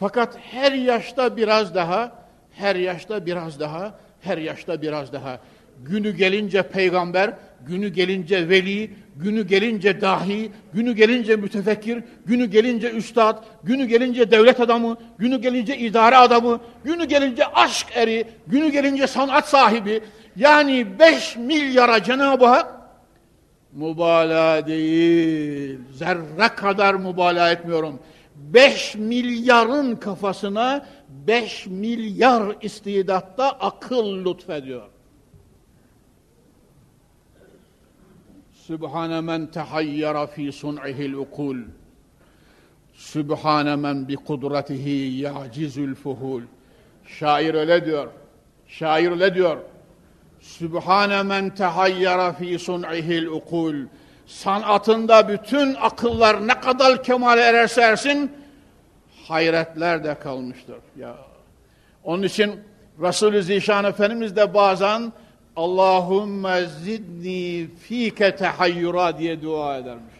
Fakat her yaşta biraz daha, her yaşta biraz daha, her yaşta biraz daha. Günü gelince peygamber, günü gelince veli, günü gelince dahi, günü gelince mütefekkir, günü gelince üstad, günü gelince devlet adamı, günü gelince idare adamı, günü gelince aşk eri, günü gelince sanat sahibi. Yani beş milyara Cenab-ı Hak mübalağa değil, zerre kadar mübalağa etmiyorum. 5 milyarın kafasına 5 milyar istidatta akıl lütfediyor. Sübhane men tehayyara fi sun'ihil ukul. Sübhane men bi kudretihi ya'cizül fuhul. Şair öyle diyor. Şair öyle diyor. Sübhane men tehayyara fi sun'ihil ukul sanatında bütün akıllar ne kadar kemale ererse ersin hayretler de kalmıştır. Ya. Onun için Resulü Zişan Efendimiz de bazen Allahümme zidni fike tehayyura diye dua edermiş.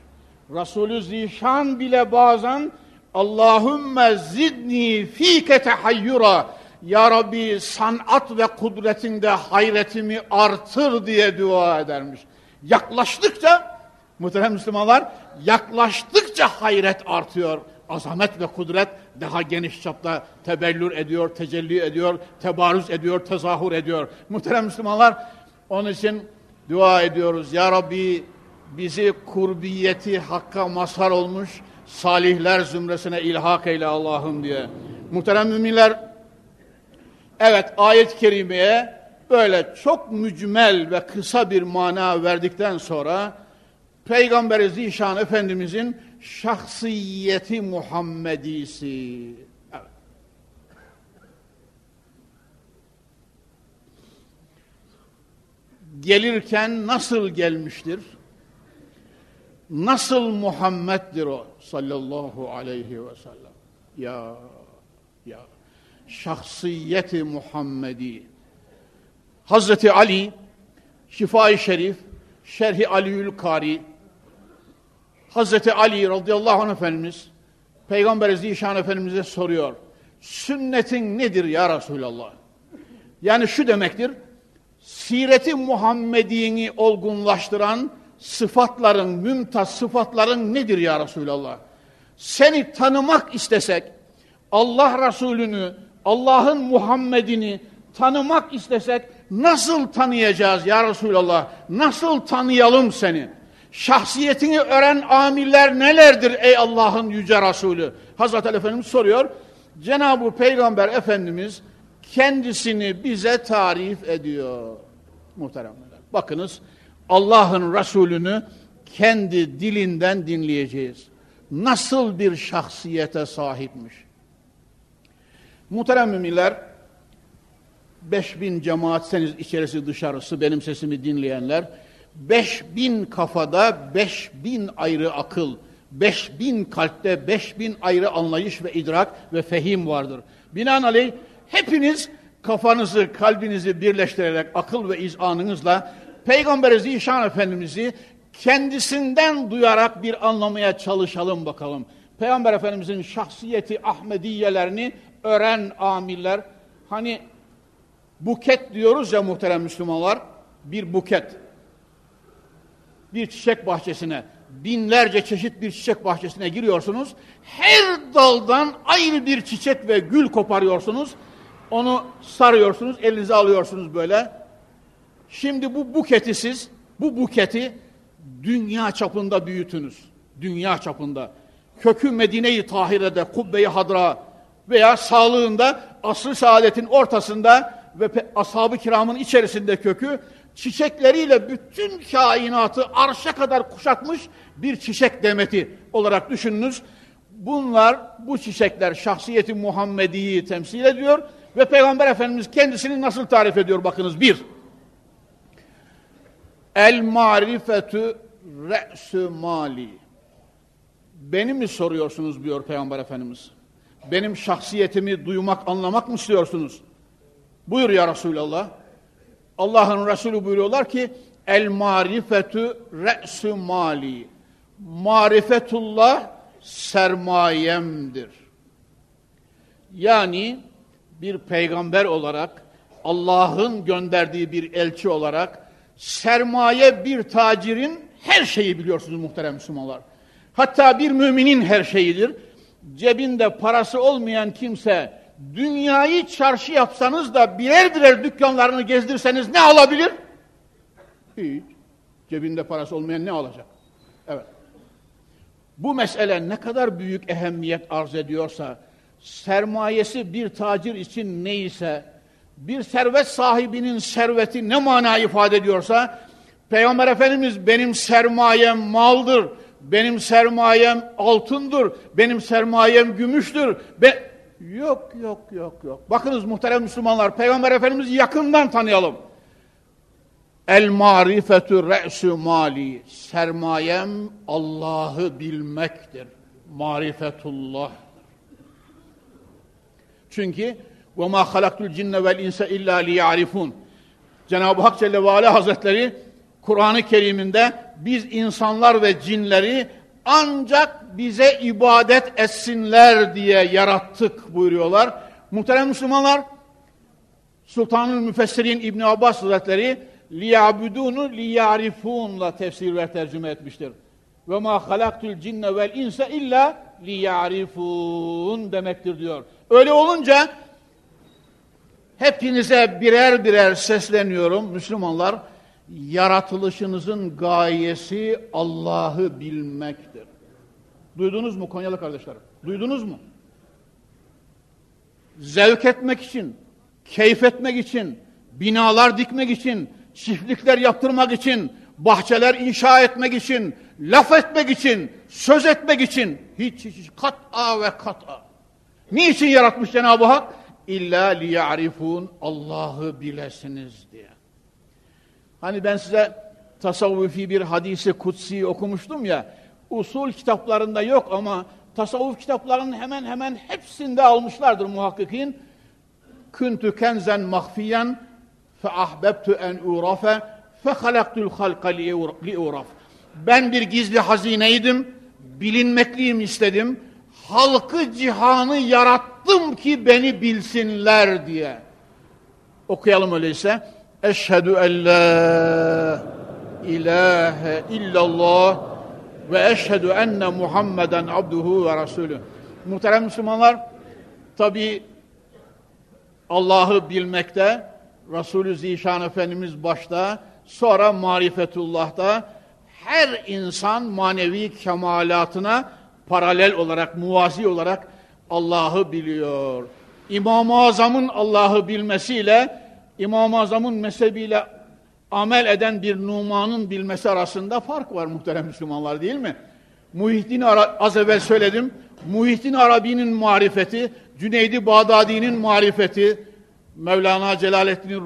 Resulü Zişan bile bazen Allahümme zidni fike tehayyura Ya Rabbi sanat ve kudretinde hayretimi artır diye dua edermiş. Yaklaştıkça muhterem Müslümanlar yaklaştıkça hayret artıyor. Azamet ve kudret daha geniş çapta tebellür ediyor, tecelli ediyor, tebarüz ediyor, tezahür ediyor. Muhterem Müslümanlar onun için dua ediyoruz. Ya Rabbi bizi kurbiyeti hakka mazhar olmuş salihler zümresine ilhak eyle Allah'ım diye. Muhterem müminler, evet ayet-i kerimeye böyle çok mücmel ve kısa bir mana verdikten sonra Peygamber Zişan Efendimizin şahsiyeti Muhammedisi. Gelirken nasıl gelmiştir? Nasıl Muhammed'dir o sallallahu aleyhi ve sellem? Ya, ya, şahsiyeti Muhammedi. Hazreti Ali, Şifai Şerif, Şerhi Aliül Kari, Hazreti Ali radıyallahu anh Efendimiz, Peygamber Zişan Efendimiz'e soruyor. Sünnetin nedir ya Resulallah? Yani şu demektir, sireti Muhammedi'ni olgunlaştıran, sıfatların, mümtaz sıfatların nedir ya Resulallah? Seni tanımak istesek, Allah Resulünü, Allah'ın Muhammed'ini tanımak istesek nasıl tanıyacağız ya Resulallah? Nasıl tanıyalım seni? Şahsiyetini öğren amiller nelerdir ey Allah'ın yüce Resulü? Hazreti Ali Efendimiz soruyor. Cenab-ı Peygamber Efendimiz kendisini bize tarif ediyor. Muhteremler. Bakınız Allah'ın Resulünü kendi dilinden dinleyeceğiz. Nasıl bir şahsiyete sahipmiş? Muhterem müminler, 5000 cemaatseniz içerisi dışarısı benim sesimi dinleyenler, 5000 kafada 5000 ayrı akıl, 5000 kalpte 5000 ayrı anlayış ve idrak ve fehim vardır. Binaenaleyh hepiniz kafanızı, kalbinizi birleştirerek akıl ve izanınızla Peygamber Zişan Efendimiz'i kendisinden duyarak bir anlamaya çalışalım bakalım. Peygamber Efendimiz'in şahsiyeti Ahmediyelerini öğren amiller. Hani buket diyoruz ya muhterem Müslümanlar, bir buket. Bir çiçek bahçesine, binlerce çeşit bir çiçek bahçesine giriyorsunuz. Her daldan ayrı bir çiçek ve gül koparıyorsunuz. Onu sarıyorsunuz, elinize alıyorsunuz böyle. Şimdi bu buketi siz, bu buketi dünya çapında büyütünüz. Dünya çapında. Kökü Medine-i Tahire'de, Kubbe-i Hadra veya sağlığında, asr-ı saadetin ortasında ve ashab-ı kiramın içerisinde kökü, çiçekleriyle bütün kainatı arşa kadar kuşatmış bir çiçek demeti olarak düşününüz. Bunlar, bu çiçekler şahsiyeti Muhammedi'yi temsil ediyor ve Peygamber Efendimiz kendisini nasıl tarif ediyor bakınız. Bir, El marifetü re'sü mali. Beni mi soruyorsunuz diyor Peygamber Efendimiz. Benim şahsiyetimi duymak, anlamak mı istiyorsunuz? Buyur ya Resulallah. Allah'ın Resulü buyuruyorlar ki El marifetü re'sü mali. Marifetullah sermayemdir. Yani bir peygamber olarak Allah'ın gönderdiği bir elçi olarak sermaye bir tacirin her şeyi biliyorsunuz muhterem Müslümanlar. Hatta bir müminin her şeyidir. Cebinde parası olmayan kimse dünyayı çarşı yapsanız da birer birer dükkanlarını gezdirseniz ne alabilir? Hiç. Cebinde parası olmayan ne alacak? Evet. Bu mesele ne kadar büyük ehemmiyet arz ediyorsa, sermayesi bir tacir için neyse, bir servet sahibinin serveti ne mana ifade ediyorsa, Peygamber Efendimiz benim sermayem maldır, benim sermayem altındır, benim sermayem gümüştür. Be yok, yok, yok, yok. Bakınız muhterem Müslümanlar, Peygamber Efendimiz'i yakından tanıyalım. El marifetü re'sü mali. Sermayem Allah'ı bilmektir. Marifetullah. Çünkü ve ma halaktul cinne vel insa illa liyarifun. Cenab-ı Hak Celle ve Ala Hazretleri Kur'an-ı Kerim'inde biz insanlar ve cinleri ancak bize ibadet etsinler diye yarattık buyuruyorlar. Muhterem Müslümanlar, Sultanül Müfessirin İbn Abbas Hazretleri liyabudunu liyarifunla tefsir ve tercüme etmiştir. Ve ma halaktul cinne vel insa illa liyarifun demektir diyor. Öyle olunca hepinize birer birer sesleniyorum Müslümanlar. Yaratılışınızın gayesi Allah'ı bilmektir. Duydunuz mu Konyalı kardeşlerim? Duydunuz mu? Zevk etmek için, keyif etmek için, binalar dikmek için, çiftlikler yaptırmak için, bahçeler inşa etmek için, laf etmek için, söz etmek için hiç hiç, hiç kat'a ve kat'a. Niçin yaratmış Cenab-ı Hak? İlla liya'rifun Allah'ı bilesiniz diye. Hani ben size tasavvufi bir hadisi kutsi okumuştum ya, usul kitaplarında yok ama tasavvuf kitaplarının hemen hemen hepsinde almışlardır muhakkikin. Küntü kenzen mahfiyen fe ahbebtu en urafe fe halaktul halka li uraf. Ben bir gizli hazineydim, bilinmekliyim istedim. Halkı cihanı yarattım ki beni bilsinler diye. Okuyalım öyleyse. Eşhedü en la ilahe illallah ve eşhedü enne Muhammeden abduhu ve rasulü. Muhterem Müslümanlar, tabi Allah'ı bilmekte, Resulü Zişan Efendimiz başta, sonra marifetullah'ta, her insan manevi kemalatına paralel olarak, muvazi olarak Allah'ı biliyor. İmam-ı Azam'ın Allah'ı bilmesiyle, İmam-ı Azam'ın mezhebiyle amel eden bir Numan'ın bilmesi arasında fark var muhterem Müslümanlar değil mi? Muhittin Ara az evvel söyledim. Muhittin Arabi'nin marifeti, Cüneydi Bağdadi'nin marifeti, Mevlana Celaleddin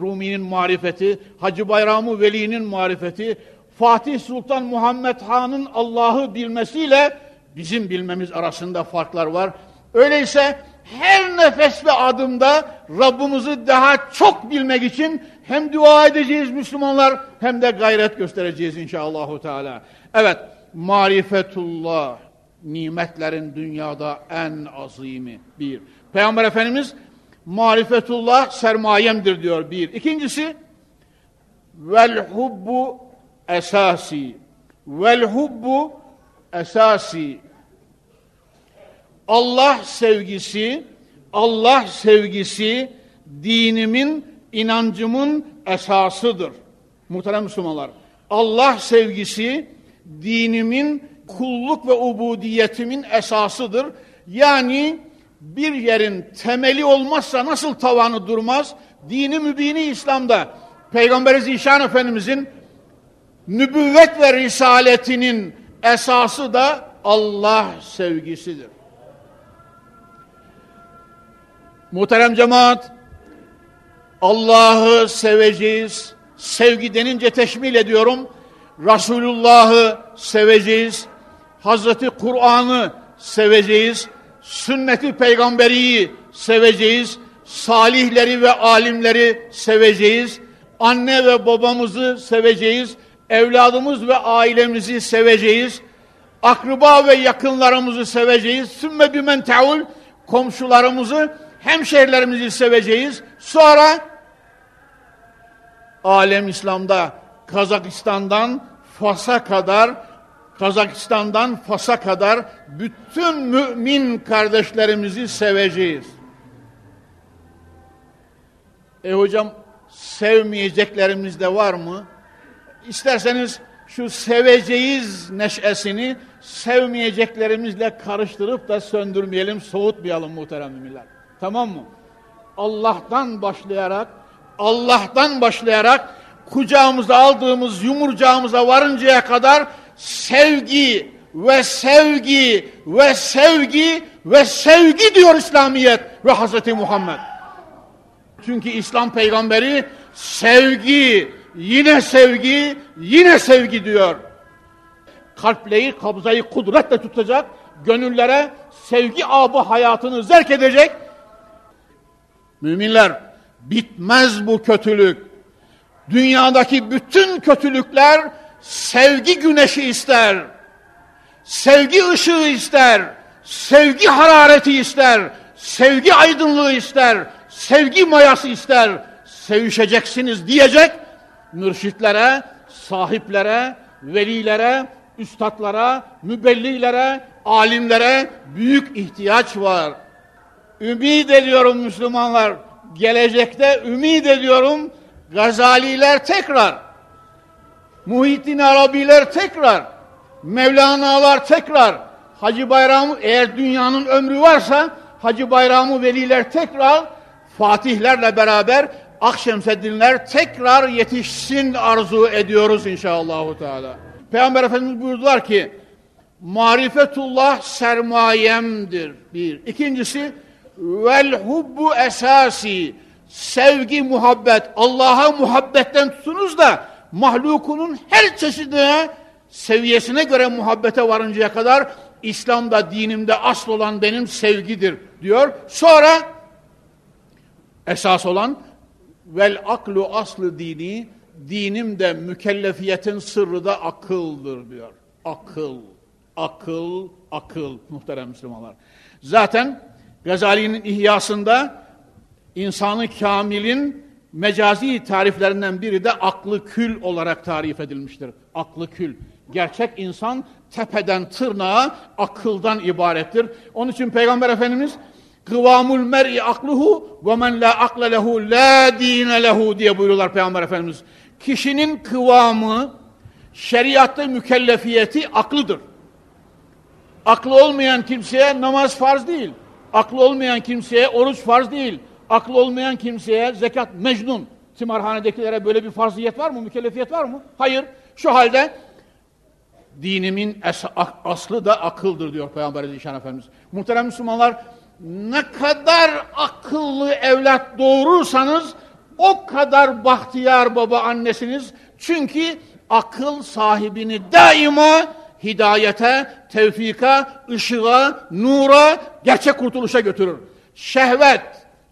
Rumi'nin marifeti, Hacı Bayramı Veli'nin marifeti, Fatih Sultan Muhammed Han'ın Allah'ı bilmesiyle bizim bilmemiz arasında farklar var. Öyleyse her nefes ve adımda Rabbimizi daha çok bilmek için hem dua edeceğiz Müslümanlar hem de gayret göstereceğiz inşallahü teala. Evet, marifetullah nimetlerin dünyada en azimi bir. Peygamber Efendimiz marifetullah sermayemdir diyor bir. İkincisi vel hubbu esasi. Vel hubbu esasi. Allah sevgisi, Allah sevgisi dinimin, inancımın esasıdır. Muhterem Müslümanlar, Allah sevgisi dinimin kulluk ve ubudiyetimin esasıdır. Yani bir yerin temeli olmazsa nasıl tavanı durmaz? Dini mübini İslam'da Peygamber Zişan Efendimizin nübüvvet ve risaletinin esası da Allah sevgisidir. Muhterem cemaat, Allah'ı seveceğiz. Sevgi denince teşmil ediyorum. Resulullah'ı seveceğiz. Hazreti Kur'an'ı seveceğiz. Sünneti peygamberiyi seveceğiz. Salihleri ve alimleri seveceğiz. Anne ve babamızı seveceğiz. Evladımız ve ailemizi seveceğiz. Akraba ve yakınlarımızı seveceğiz. Sümme bimen teul komşularımızı hemşehrilerimizi seveceğiz. Sonra alem İslam'da Kazakistan'dan Fas'a kadar Kazakistan'dan Fas'a kadar bütün mümin kardeşlerimizi seveceğiz. E hocam sevmeyeceklerimiz de var mı? İsterseniz şu seveceğiz neşesini sevmeyeceklerimizle karıştırıp da söndürmeyelim, soğutmayalım muhterem müminler. Tamam mı? Allah'tan başlayarak, Allah'tan başlayarak kucağımıza aldığımız yumurcağımıza varıncaya kadar sevgi ve sevgi ve sevgi ve sevgi diyor İslamiyet ve Hazreti Muhammed. Çünkü İslam peygamberi sevgi, yine sevgi, yine sevgi diyor. Kalpleyi, kabzayı kudretle tutacak, gönüllere sevgi abı hayatını zerk edecek, Müminler bitmez bu kötülük. Dünyadaki bütün kötülükler sevgi güneşi ister. sevgi ışığı ister, sevgi harareti ister, sevgi aydınlığı ister, sevgi mayası ister, sevişeceksiniz diyecek mürşitlere, sahiplere, velilere, üstadlara, mübellilere, alimlere büyük ihtiyaç var. Ümid ediyorum Müslümanlar, gelecekte ümid ediyorum Gazaliler tekrar, Muhittin Arabiler tekrar, Mevlana'lar tekrar, Hacı Bayramı eğer dünyanın ömrü varsa Hacı Bayramı veliler tekrar Fatihlerle beraber Akşemseddinler tekrar yetişsin arzu ediyoruz inşallahü teala. Peygamber Efendimiz buyurdular ki marifetullah sermayemdir. Bir. İkincisi vel hubbu esasi sevgi muhabbet Allah'a muhabbetten tutunuz da mahlukunun her çeşidine seviyesine göre muhabbete varıncaya kadar İslam'da dinimde asıl olan benim sevgidir diyor. Sonra esas olan vel aklu aslı dini dinimde mükellefiyetin sırrı da akıldır diyor. Akıl, akıl, akıl muhterem Müslümanlar. Zaten Gazali'nin ihyasında insanı kamilin mecazi tariflerinden biri de aklı kül olarak tarif edilmiştir. Aklı kül. Gerçek insan tepeden tırnağa akıldan ibarettir. Onun için Peygamber Efendimiz kıvamul mer'i akluhu ve men la akle lehu la dine lehu diye buyuruyorlar Peygamber Efendimiz. Kişinin kıvamı, şeriatta mükellefiyeti aklıdır. Aklı olmayan kimseye namaz farz değil. Aklı olmayan kimseye oruç farz değil. Aklı olmayan kimseye zekat mecnun. Timarhanedekilere böyle bir farziyet var mı? Mükellefiyet var mı? Hayır. Şu halde dinimin es aslı da akıldır diyor Peygamber Aleyhisselam Efendimiz. Muhterem Müslümanlar ne kadar akıllı evlat doğurursanız o kadar bahtiyar baba annesiniz. Çünkü akıl sahibini daima hidayete, tevfika, ışığa, nura, gerçek kurtuluşa götürür. Şehvet,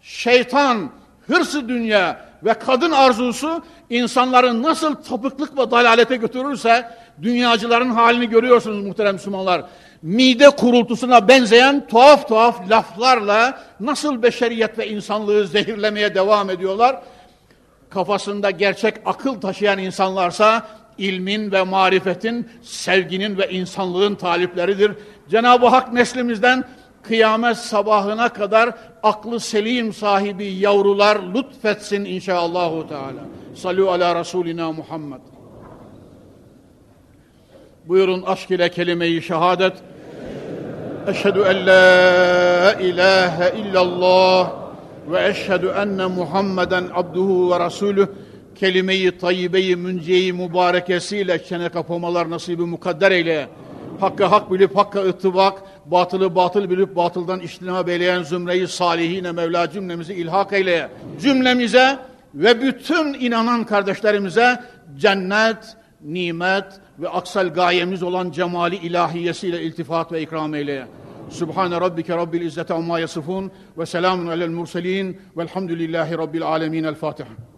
şeytan, hırsı dünya ve kadın arzusu insanların nasıl tapıklık ve dalalete götürürse dünyacıların halini görüyorsunuz muhterem Müslümanlar. Mide kurultusuna benzeyen tuhaf tuhaf laflarla nasıl beşeriyet ve insanlığı zehirlemeye devam ediyorlar. Kafasında gerçek akıl taşıyan insanlarsa ilmin ve marifetin, sevginin ve insanlığın talipleridir. Cenab-ı Hak neslimizden kıyamet sabahına kadar aklı selim sahibi yavrular lütfetsin inşallahü teala. Salu ala Resulina Muhammed. Buyurun aşk ile kelime-i şehadet. Eşhedü en la ilahe illallah ve eşhedü enne Muhammeden abduhu ve rasulüh kelime-i tayyibe-i münce-i mübarekesiyle çene kapamalar nasibi mukadder eyle. Hakkı hak bilip hakka ıttıbak, batılı batıl bilip batıldan iştinab eyleyen zümreyi salihine Mevla cümlemizi ilhak eyle. Cümlemize ve bütün inanan kardeşlerimize cennet, nimet ve aksal gayemiz olan cemali ilahiyesiyle iltifat ve ikram eyle. Subhane rabbike rabbil izzete amma yasifun ve selamun alel murselin velhamdülillahi rabbil alemin. El Fatiha.